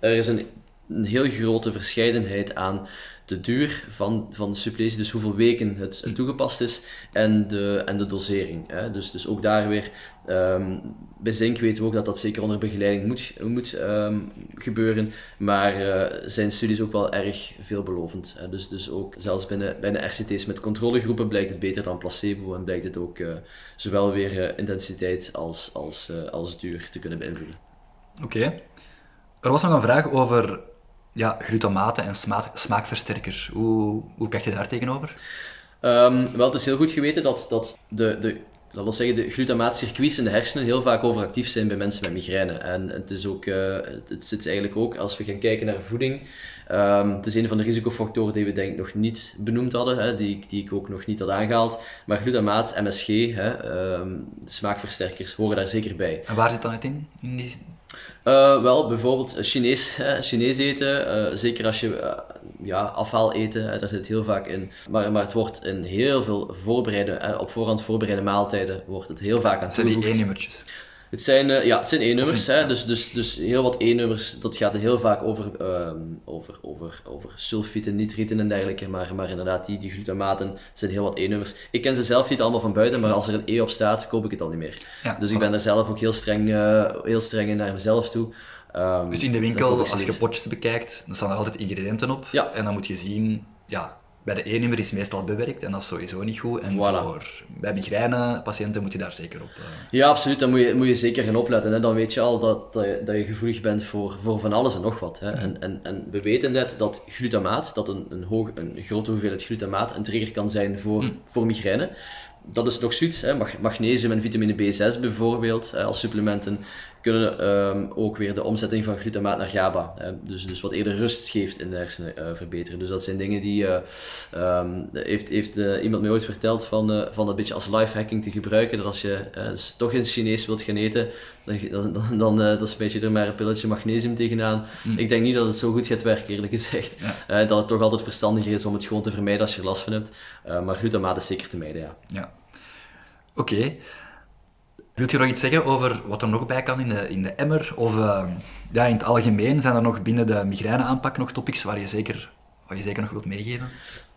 Speaker 3: er is een, een heel grote verscheidenheid aan de duur van, van de suppletie, dus hoeveel weken het, toegepast is, en de, en de dosering. Hè. Dus, dus ook daar weer, ehm, bij zink weten we ook dat dat zeker onder begeleiding moet, moet ehm, gebeuren, maar eh, zijn studies ook wel erg veelbelovend. Hè. Dus, dus ook zelfs binnen, binnen RCT's met controlegroepen blijkt het beter dan placebo en blijkt het ook eh, zowel weer eh, intensiteit als, als, als duur te kunnen beïnvloeden.
Speaker 2: Oké. Er was nog een vraag over ja, glutamaten en smaak, smaakversterkers. Hoe, hoe kijk je daar tegenover?
Speaker 3: Ehm, wel, het is heel goed geweten dat, dat de, de, laten we zeggen, de glutamaatcircuits in de hersenen heel vaak overactief zijn bij mensen met migraine. En het, is ook, eh, het, zit eigenlijk ook, als we gaan kijken naar voeding, ehm, het is een van de risicofactoren die we denk ik nog niet benoemd hadden, hè, die, die ik ook nog niet had aangehaald. Maar glutamaat, MSG, hè, ehm, smaakversterkers, horen daar zeker bij.
Speaker 2: En waar zit dan het in? in die...
Speaker 3: Eh, wel, bijvoorbeeld eh, Chinees, hè, Chinees eten, eh, zeker als je ja, afhaal eten, daar zit het heel vaak in. Maar, maar het wordt in heel veel voorbereide, op voorhand voorbereide maaltijden, wordt het heel vaak aan
Speaker 2: zijn die
Speaker 3: toegevoegd.
Speaker 2: één-nummertjes.
Speaker 3: Het zijn, eh, ja, het zijn E-nummers, hè, dus, dus, dus heel wat E-nummers, dat gaat heel vaak over, ehm, over, over, over sulfieten, nitrieten en dergelijke, maar, maar inderdaad, die, die glutamaten zijn heel wat E-nummers. Ik ken ze zelf niet allemaal van buiten, maar als er een E op staat, koop ik het al niet meer.
Speaker 2: Ja,
Speaker 3: dus ik ben er zelf ook heel streng, eh, heel streng in naar mezelf toe. Ehm,
Speaker 2: Dus in de winkel, als je potjes bekijkt, dan staan er altijd ingrediënten op.
Speaker 3: Ja.
Speaker 2: En dan moet je zien, ja, bij de één nummer is meestal bewerkt en dat is sowieso niet goed. En
Speaker 3: Voilà.
Speaker 2: voor, bij migraine-patiënten moet je daar zeker op. eh,
Speaker 3: Ja, absoluut. Dan moet je, moet je zeker gaan opletten. Hè. Dan weet je al dat, dat, je, dat je gevoelig bent voor, voor van alles en nog wat. Hè. En, en, en we weten net dat glutamaat, dat een, een, hoog, een grote hoeveelheid glutamaat een trigger kan zijn voor, voor migraine. Dat is nog zoiets. Hè. Mag- Magnesium en vitamine B6 bijvoorbeeld, als supplementen, kunnen ehm, ook weer de omzetting van glutamaat naar GABA, hè. Dus, dus wat eerder rust geeft in de hersenen, eh, verbeteren. Dus dat zijn dingen die, eh, ehm, heeft, heeft eh, iemand mij ooit verteld van, van dat beetje als lifehacking te gebruiken, dat als je toch in Chinees wilt gaan eten, dan, dan, dan, dan smijt je er maar een pilletje magnesium tegenaan. Mm. Ik denk niet dat het zo goed gaat werken, eerlijk gezegd. Ja. dat het toch altijd verstandiger is om het gewoon te vermijden als je er last van hebt. maar glutamaat is zeker te mijden, ja.
Speaker 2: ja. Oké. Okay. Wilt je nog iets zeggen over wat er nog bij kan in de, in de emmer? Of ja, in het algemeen zijn er nog binnen de migraineaanpak nog topics waar je zeker, waar je zeker nog wilt meegeven?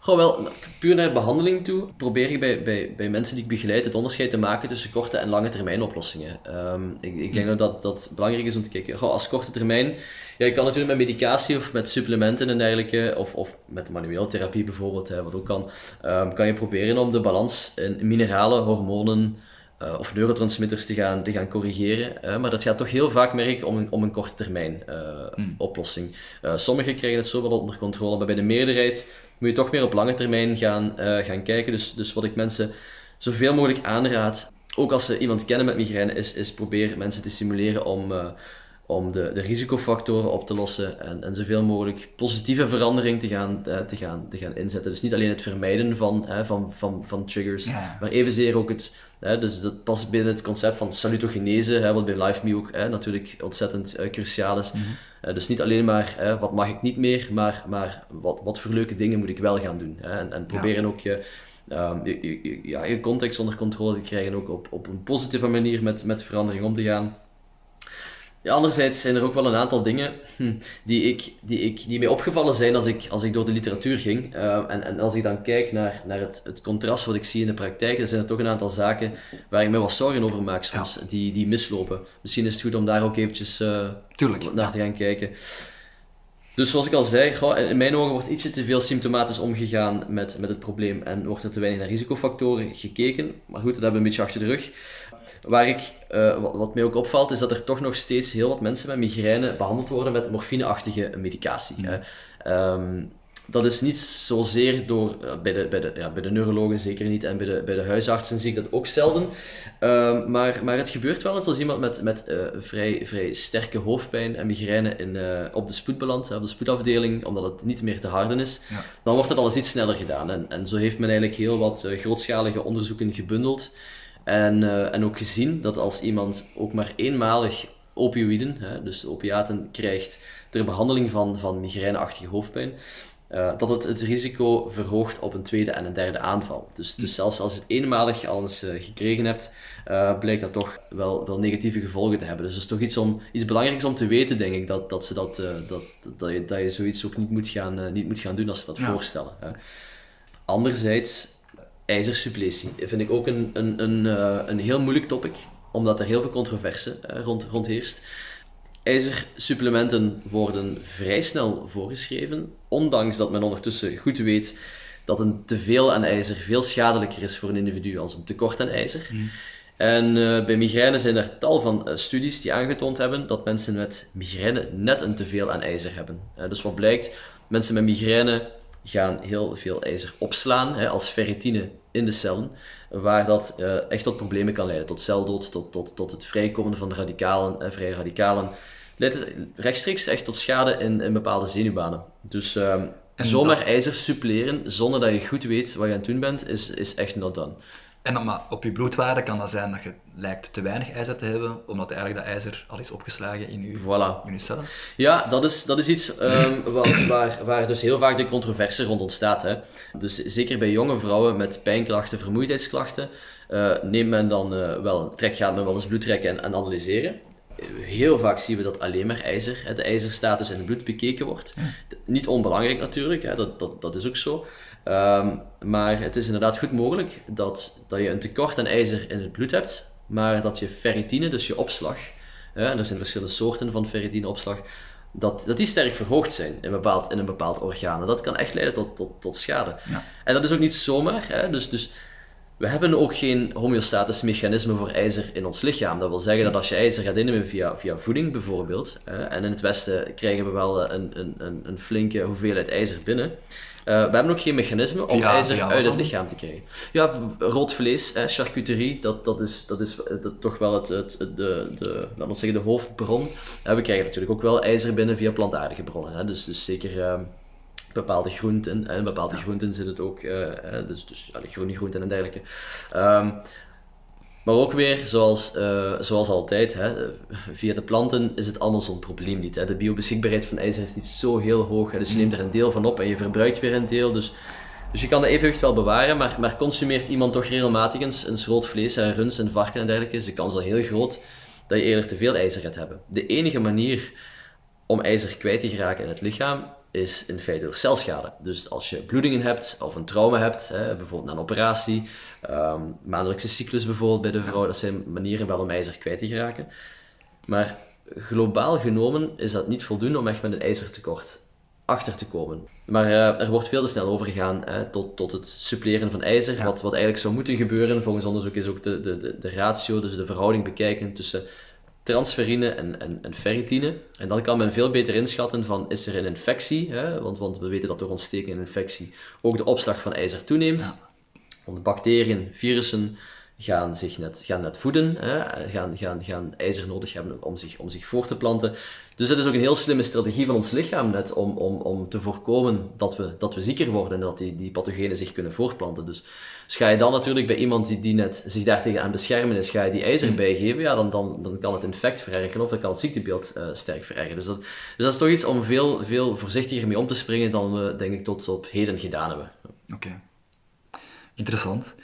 Speaker 3: Gewoon wel, puur naar behandeling toe, probeer ik bij, bij, bij mensen die ik begeleid het onderscheid te maken tussen korte en lange termijn oplossingen. Ehm, ik, ik denk dat dat belangrijk is om te kijken. Goh, als korte termijn, ja, je kan natuurlijk met medicatie of met supplementen en dergelijke, of, of met manueel therapie bijvoorbeeld, hè, wat ook kan, um, kan je proberen om de balans in mineralen, hormonen, uh, of neurotransmitters te gaan, te gaan corrigeren. maar dat gaat toch heel vaak, merk om een, om een korte termijn uh, mm. oplossing. Sommigen krijgen het zo wel onder controle, maar bij de meerderheid moet je toch meer op lange termijn gaan, gaan kijken. Dus, dus wat ik mensen zoveel mogelijk aanraad, ook als ze iemand kennen met migraine, is, is proberen mensen te stimuleren om, om de, de risicofactoren op te lossen en, en zoveel mogelijk positieve verandering te gaan, te, gaan, te gaan inzetten. Dus niet alleen het vermijden van, van, van, van triggers, maar evenzeer ook het dus dat past binnen het concept van salutogenese, wat bij LiveMe ook hè, natuurlijk ontzettend uh, cruciaal is. Mhm. dus niet alleen maar wat mag ik niet meer, maar, maar wat, wat voor leuke dingen moet ik wel gaan doen. Hè, en, en proberen ook je, um, je, je, ja, je context onder controle te krijgen, ook op, op een positieve manier met, met verandering om te gaan. Ja, anderzijds zijn er ook wel een aantal dingen hm, die, ik, die, ik, die mij opgevallen zijn als ik, als ik door de literatuur ging. Uh, en, en als ik dan kijk naar, naar het, het contrast wat ik zie in de praktijk, dan zijn er toch een aantal zaken waar ik me wat zorgen over maak soms, die, die mislopen. Misschien is het goed om daar ook eventjes uh,
Speaker 2: Tuurlijk,
Speaker 3: naar te gaan kijken. Dus zoals ik al zei, in mijn ogen wordt ietsje te veel symptomatisch omgegaan met, met het probleem en wordt er te weinig naar risicofactoren gekeken. Maar goed, dat hebben we een beetje achter de rug. Waar ik, uh, wat, wat, mij ook opvalt, is dat er toch nog steeds heel wat mensen met migraine behandeld worden met morfineachtige medicatie. Mm. dat is niet zozeer door, uh, bij, de, bij, de, ja, bij de neurologen zeker niet en bij de, bij de huisartsen zie ik dat ook zelden. Um, maar, maar het gebeurt wel eens als iemand met, met uh, vrij, vrij sterke hoofdpijn en migraine in, op de spoed belandt, op de spoedafdeling, omdat het niet meer te harden is, ja. dan wordt het alles iets sneller gedaan. En, en zo heeft men eigenlijk heel wat grootschalige onderzoeken gebundeld. En, uh, en ook gezien dat als iemand ook maar eenmalig opioïden, hè, dus opiaten, krijgt ter behandeling van, van migraineachtige hoofdpijn, uh, dat het het risico verhoogt op een tweede en een derde aanval. Dus, dus zelfs als je het eenmalig al eens uh, gekregen hebt, uh, blijkt dat toch wel, wel negatieve gevolgen te hebben. Dus dat is toch iets, om, iets belangrijks om te weten, denk ik, dat, dat, ze dat, dat, dat, je, dat je zoiets ook niet moet gaan, niet moet gaan doen als ze dat voorstellen. Anderzijds ijzersuppletie vind ik ook een, een, een, uh, een heel moeilijk topic, omdat er heel veel controverse uh, rond, rond heerst. IJzersupplementen worden vrij snel voorgeschreven, ondanks dat men ondertussen goed weet dat een teveel aan ijzer veel schadelijker is voor een individu als een tekort aan ijzer. Mm. En uh, bij migraine zijn er tal van uh, studies die aangetoond hebben dat mensen met migraine net een teveel aan ijzer hebben. Uh, dus wat blijkt, mensen met migraine gaan heel veel ijzer opslaan hè, als ferritine in de cellen, waar dat uh, echt tot problemen kan leiden, tot celdood, tot, tot, tot het vrijkomen van de radicalen, uh, vrije radicalen. Leidt rechtstreeks echt tot schade in, in bepaalde zenuwbanen. Dus uh, zomaar dat... ijzer suppleren zonder dat je goed weet wat je aan het doen bent, is, is echt not done.
Speaker 2: En dan, maar op je bloedwaarde kan dat zijn dat je lijkt te weinig ijzer te hebben, omdat eigenlijk dat ijzer al is opgeslagen in je, voilà. in je cellen.
Speaker 3: Ja, dat is, dat is iets um, wat, waar, waar dus heel vaak de controverse rond ontstaat. Hè. Dus zeker bij jonge vrouwen met pijnklachten, vermoeidheidsklachten, uh, neemt men dan uh, wel, trek, gaat men wel eens bloed trekken en, en, analyseren. Heel vaak zien we dat alleen maar ijzer, de ijzerstatus in het bloed bekeken wordt. Niet onbelangrijk natuurlijk, dat, dat, dat is ook zo. Um, maar het is inderdaad goed mogelijk dat, dat je een tekort aan ijzer in het bloed hebt, maar dat je ferritine, dus je opslag, en er zijn verschillende soorten van ferritineopslag, dat, dat die sterk verhoogd zijn in, bepaald, in een bepaald orgaan. En dat kan echt leiden tot, tot, tot schade. Ja. En dat is ook niet zomaar. Hè? Dus, dus we hebben ook geen homeostatisch mechanisme voor ijzer in ons lichaam. Dat wil zeggen dat als je ijzer gaat innemen via, via voeding bijvoorbeeld, en in het Westen krijgen we wel een, een, een, een flinke hoeveelheid ijzer binnen, uh, we hebben ook geen mechanisme om ijzer uit het lichaam te krijgen. Ja, rood vlees, charcuterie, dat, dat is, dat is dat, toch wel het, het, de, de, we zeggen, de hoofdbron. We krijgen natuurlijk ook wel ijzer binnen via plantaardige bronnen. Hè, dus, dus zeker uh, bepaalde groenten. En bepaalde ja. groenten zit het ook, uh, dus, dus groene groenten en dergelijke. Um, Maar ook weer, zoals, uh, zoals altijd, hè, via de planten is het allemaal zo'n probleem niet. Hè. De biobeschikbaarheid van ijzer is niet zo heel hoog, hè, dus je neemt er een deel van op en je verbruikt weer een deel. Dus, dus je kan de evenwicht wel bewaren, maar, maar consumeert iemand toch regelmatig eens een schroot vlees, en runs en varken en dergelijke, is de kans al heel groot dat je eerder te veel ijzer gaat hebben. De enige manier om ijzer kwijt te geraken in het lichaam is in feite door celschade. Dus als je bloedingen hebt of een trauma hebt, hè, bijvoorbeeld na een operatie, um, maandelijkse cyclus bijvoorbeeld bij de vrouw, dat zijn manieren wel om ijzer kwijt te geraken. Maar globaal genomen is dat niet voldoende om echt met een ijzertekort achter te komen. Maar uh, er wordt veel te snel overgegaan hè, tot, tot het suppleren van ijzer. Wat, wat eigenlijk zou moeten gebeuren, volgens onderzoek is ook de, de, de, de ratio, dus de verhouding bekijken tussen transferine en, en, en, ferritine. En dan kan men veel beter inschatten van is er een infectie, hè? Want, want we weten dat door ontsteking en infectie ook de opslag van ijzer toeneemt. Ja. Want bacteriën, virussen gaan zich net, gaan net voeden, hè? Gaan, gaan, gaan ijzer nodig hebben om zich, om zich voor te planten. Dus dat is ook een heel slimme strategie van ons lichaam net om, om, om te voorkomen dat we, dat we zieker worden en dat die, die pathogenen zich kunnen voortplanten. Dus, dus ga je dan natuurlijk bij iemand die, die net zich daartegen aan beschermen is, ga je die ijzer mm. bijgeven, ja, dan, dan, dan kan het infect verergeren of dan kan het ziektebeeld uh, sterk verergeren. Dus dat, dus dat is toch iets om veel, veel voorzichtiger mee om te springen dan we, denk ik, tot op heden gedaan hebben.
Speaker 2: Oké. Interessant.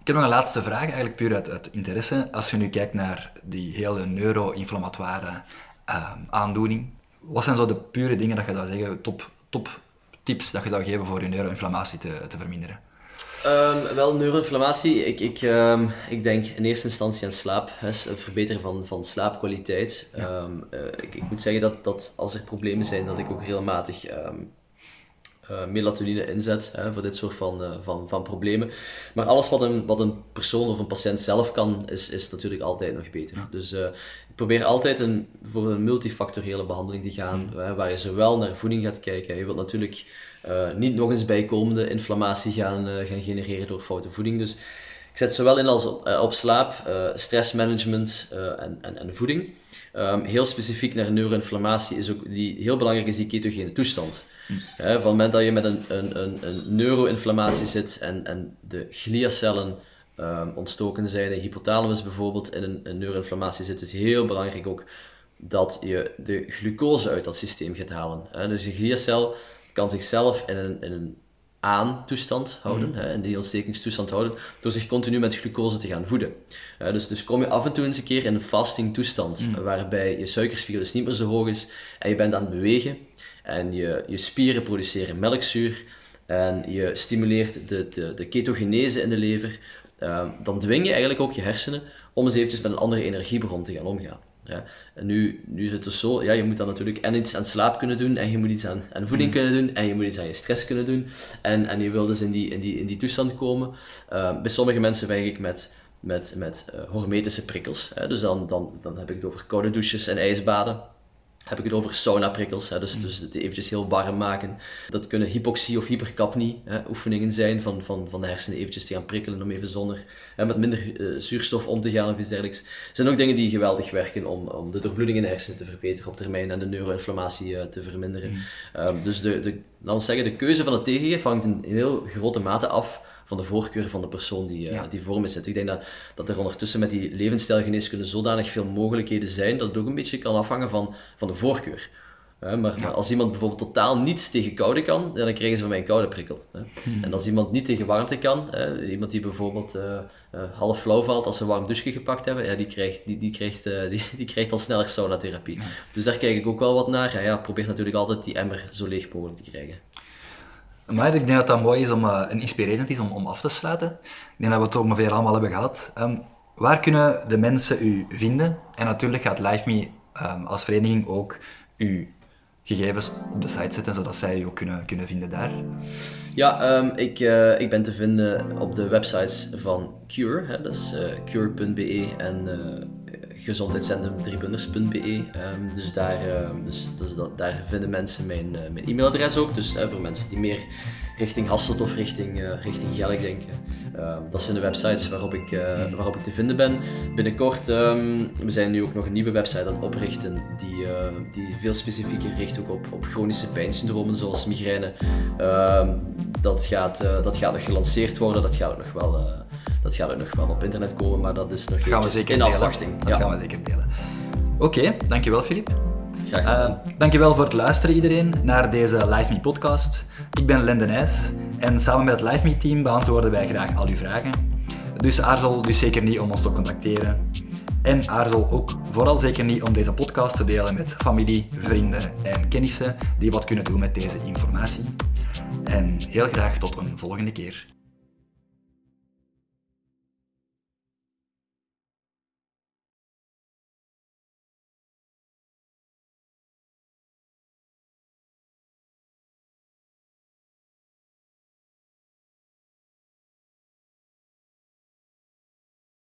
Speaker 2: Ik heb nog een laatste vraag, eigenlijk puur uit, uit interesse. Als je nu kijkt naar die hele neuro-inflammatoire uh, aandoening, wat zijn zo de pure dingen dat je zou zeggen, top, top tips dat je zou geven voor je neuroinflammatie te, te verminderen?
Speaker 3: Um, wel, neuroinflammatie, ik, ik, um, ik denk in eerste instantie aan slaap, het verbeteren van, van slaapkwaliteit. Um, uh, ik, ik, moet zeggen dat, dat als er problemen zijn, dat ik ook regelmatig uh, melatonine inzet hè, voor dit soort van, uh, van, van problemen. Maar alles wat een, wat een persoon of een patiënt zelf kan, is, is natuurlijk altijd nog beter. Dus uh, ik probeer altijd een, voor een multifactoriële behandeling te gaan, mm. waar je zowel naar voeding gaat kijken. Je wilt natuurlijk niet nog eens bijkomende inflammatie gaan, gaan genereren door foute voeding. Dus ik zet zowel in als op, op slaap, stressmanagement en, en, en voeding. Um, heel specifiek naar neuroinflammatie is ook die, heel belangrijk is die ketogene toestand van het moment dat je met een, een, een, een neuroinflammatie zit en, en de gliacellen um, ontstoken zijn, de hypothalamus bijvoorbeeld in een, een neuroinflammatie zit, is heel belangrijk ook dat je de glucose uit dat systeem gaat halen. Dus je gliacel kan zichzelf in een, in een aan-toestand houden, mm. in die ontstekingstoestand houden, door zich continu met glucose te gaan voeden. dus, dus kom je af en toe eens een keer in een fasting toestand, mhm. waarbij je suikerspiegel dus niet meer zo hoog is en je bent aan het bewegen, en je, je spieren produceren melkzuur en je stimuleert de, de, de ketogenese in de lever, uh, dan dwing je eigenlijk ook je hersenen om eens eventjes met een andere energiebron te gaan omgaan. Ja. En nu, nu is het dus zo, ja, je moet dan natuurlijk en iets aan slaap kunnen doen, en je moet iets aan, aan voeding mm. kunnen doen, en je moet iets aan je stress kunnen doen. En, en je wil dus in die, in die, in die toestand komen. Uh, bij sommige mensen werk ik met, met, met uh, hormetische prikkels. Hè. Dus dan, dan, dan heb ik het over koude douches en ijsbaden heb ik het over saunaprikkels, hè, dus, mm. dus het eventjes heel warm maken. Dat kunnen hypoxie of hypercapnie hè, oefeningen zijn van, van, van de hersenen eventjes te gaan prikkelen om even zonder, hè, met minder uh, zuurstof om te gaan of iets dergelijks. Het zijn ook dingen die geweldig werken om, om de doorbloeding in de hersenen te verbeteren op termijn en de neuroinflammatie uh, te verminderen. Mm. Um, dus de, de, laten zeggen, de keuze van het tegengeven hangt in heel grote mate af van de voorkeur van de persoon die, uh, die voor me zit. Ik denk dat, dat er ondertussen met die levensstijlgeneeskunde zodanig veel mogelijkheden zijn, dat het ook een beetje kan afhangen van, van de voorkeur. maar, maar, als iemand bijvoorbeeld totaal niets tegen koude kan, dan krijgen ze van mij een koude prikkel. Hmm. En als iemand niet tegen warmte kan, iemand die bijvoorbeeld uh, uh, half flauw valt als ze een warm douche gepakt hebben, ja, die, krijgt, die, die, krijgt, die, die krijgt al sneller saunatherapie. Ja. Dus daar kijk ik ook wel wat naar. Ja, probeer natuurlijk altijd die emmer zo leeg mogelijk te krijgen.
Speaker 2: Maar ik denk dat dat mooi is om, uh, en inspirerend is om, om af te sluiten. Ik denk dat we het ongeveer allemaal hebben gehad. Um, waar kunnen de mensen u vinden? En natuurlijk gaat LiveMe um, als vereniging ook uw gegevens op de site zetten, zodat zij u ook kunnen, kunnen vinden daar.
Speaker 3: Ja, um, ik, uh, ik ben te vinden op de websites van Cure, hè, dat is uh, cure.be en gezondheidscentrum driebunders.be. Um, dus daar, um, dus, dus dat, daar vinden mensen mijn, uh, mijn e-mailadres ook. Dus uh, voor mensen die meer richting Hasselt of richting, uh, richting Gelk denken. Um, dat zijn de websites waarop ik, waarop ik te vinden ben. Binnenkort, we zijn nu ook nog een nieuwe website aan het oprichten die, die veel specifieker richt ook op, op chronische pijnsyndromen zoals migraine. dat, gaat, dat gaat nog gelanceerd worden, dat gaat nog wel Dat gaat ook nog wel op internet komen, maar dat is nog
Speaker 2: gaan we zeker
Speaker 3: in
Speaker 2: delen.
Speaker 3: afwachting.
Speaker 2: Dat
Speaker 3: Ja,
Speaker 2: gaan we zeker delen. Oké, dankjewel Filip.
Speaker 3: graag
Speaker 2: Uh, dankjewel voor het luisteren iedereen naar deze Live Me podcast. Ik ben Len de Nijs en samen met het Live Me team beantwoorden wij graag al uw vragen. Dus aarzel dus zeker niet om ons te contacteren. En aarzel ook vooral zeker niet om deze podcast te delen met familie, vrienden en kennissen die wat kunnen doen met deze informatie. En heel graag tot een volgende keer.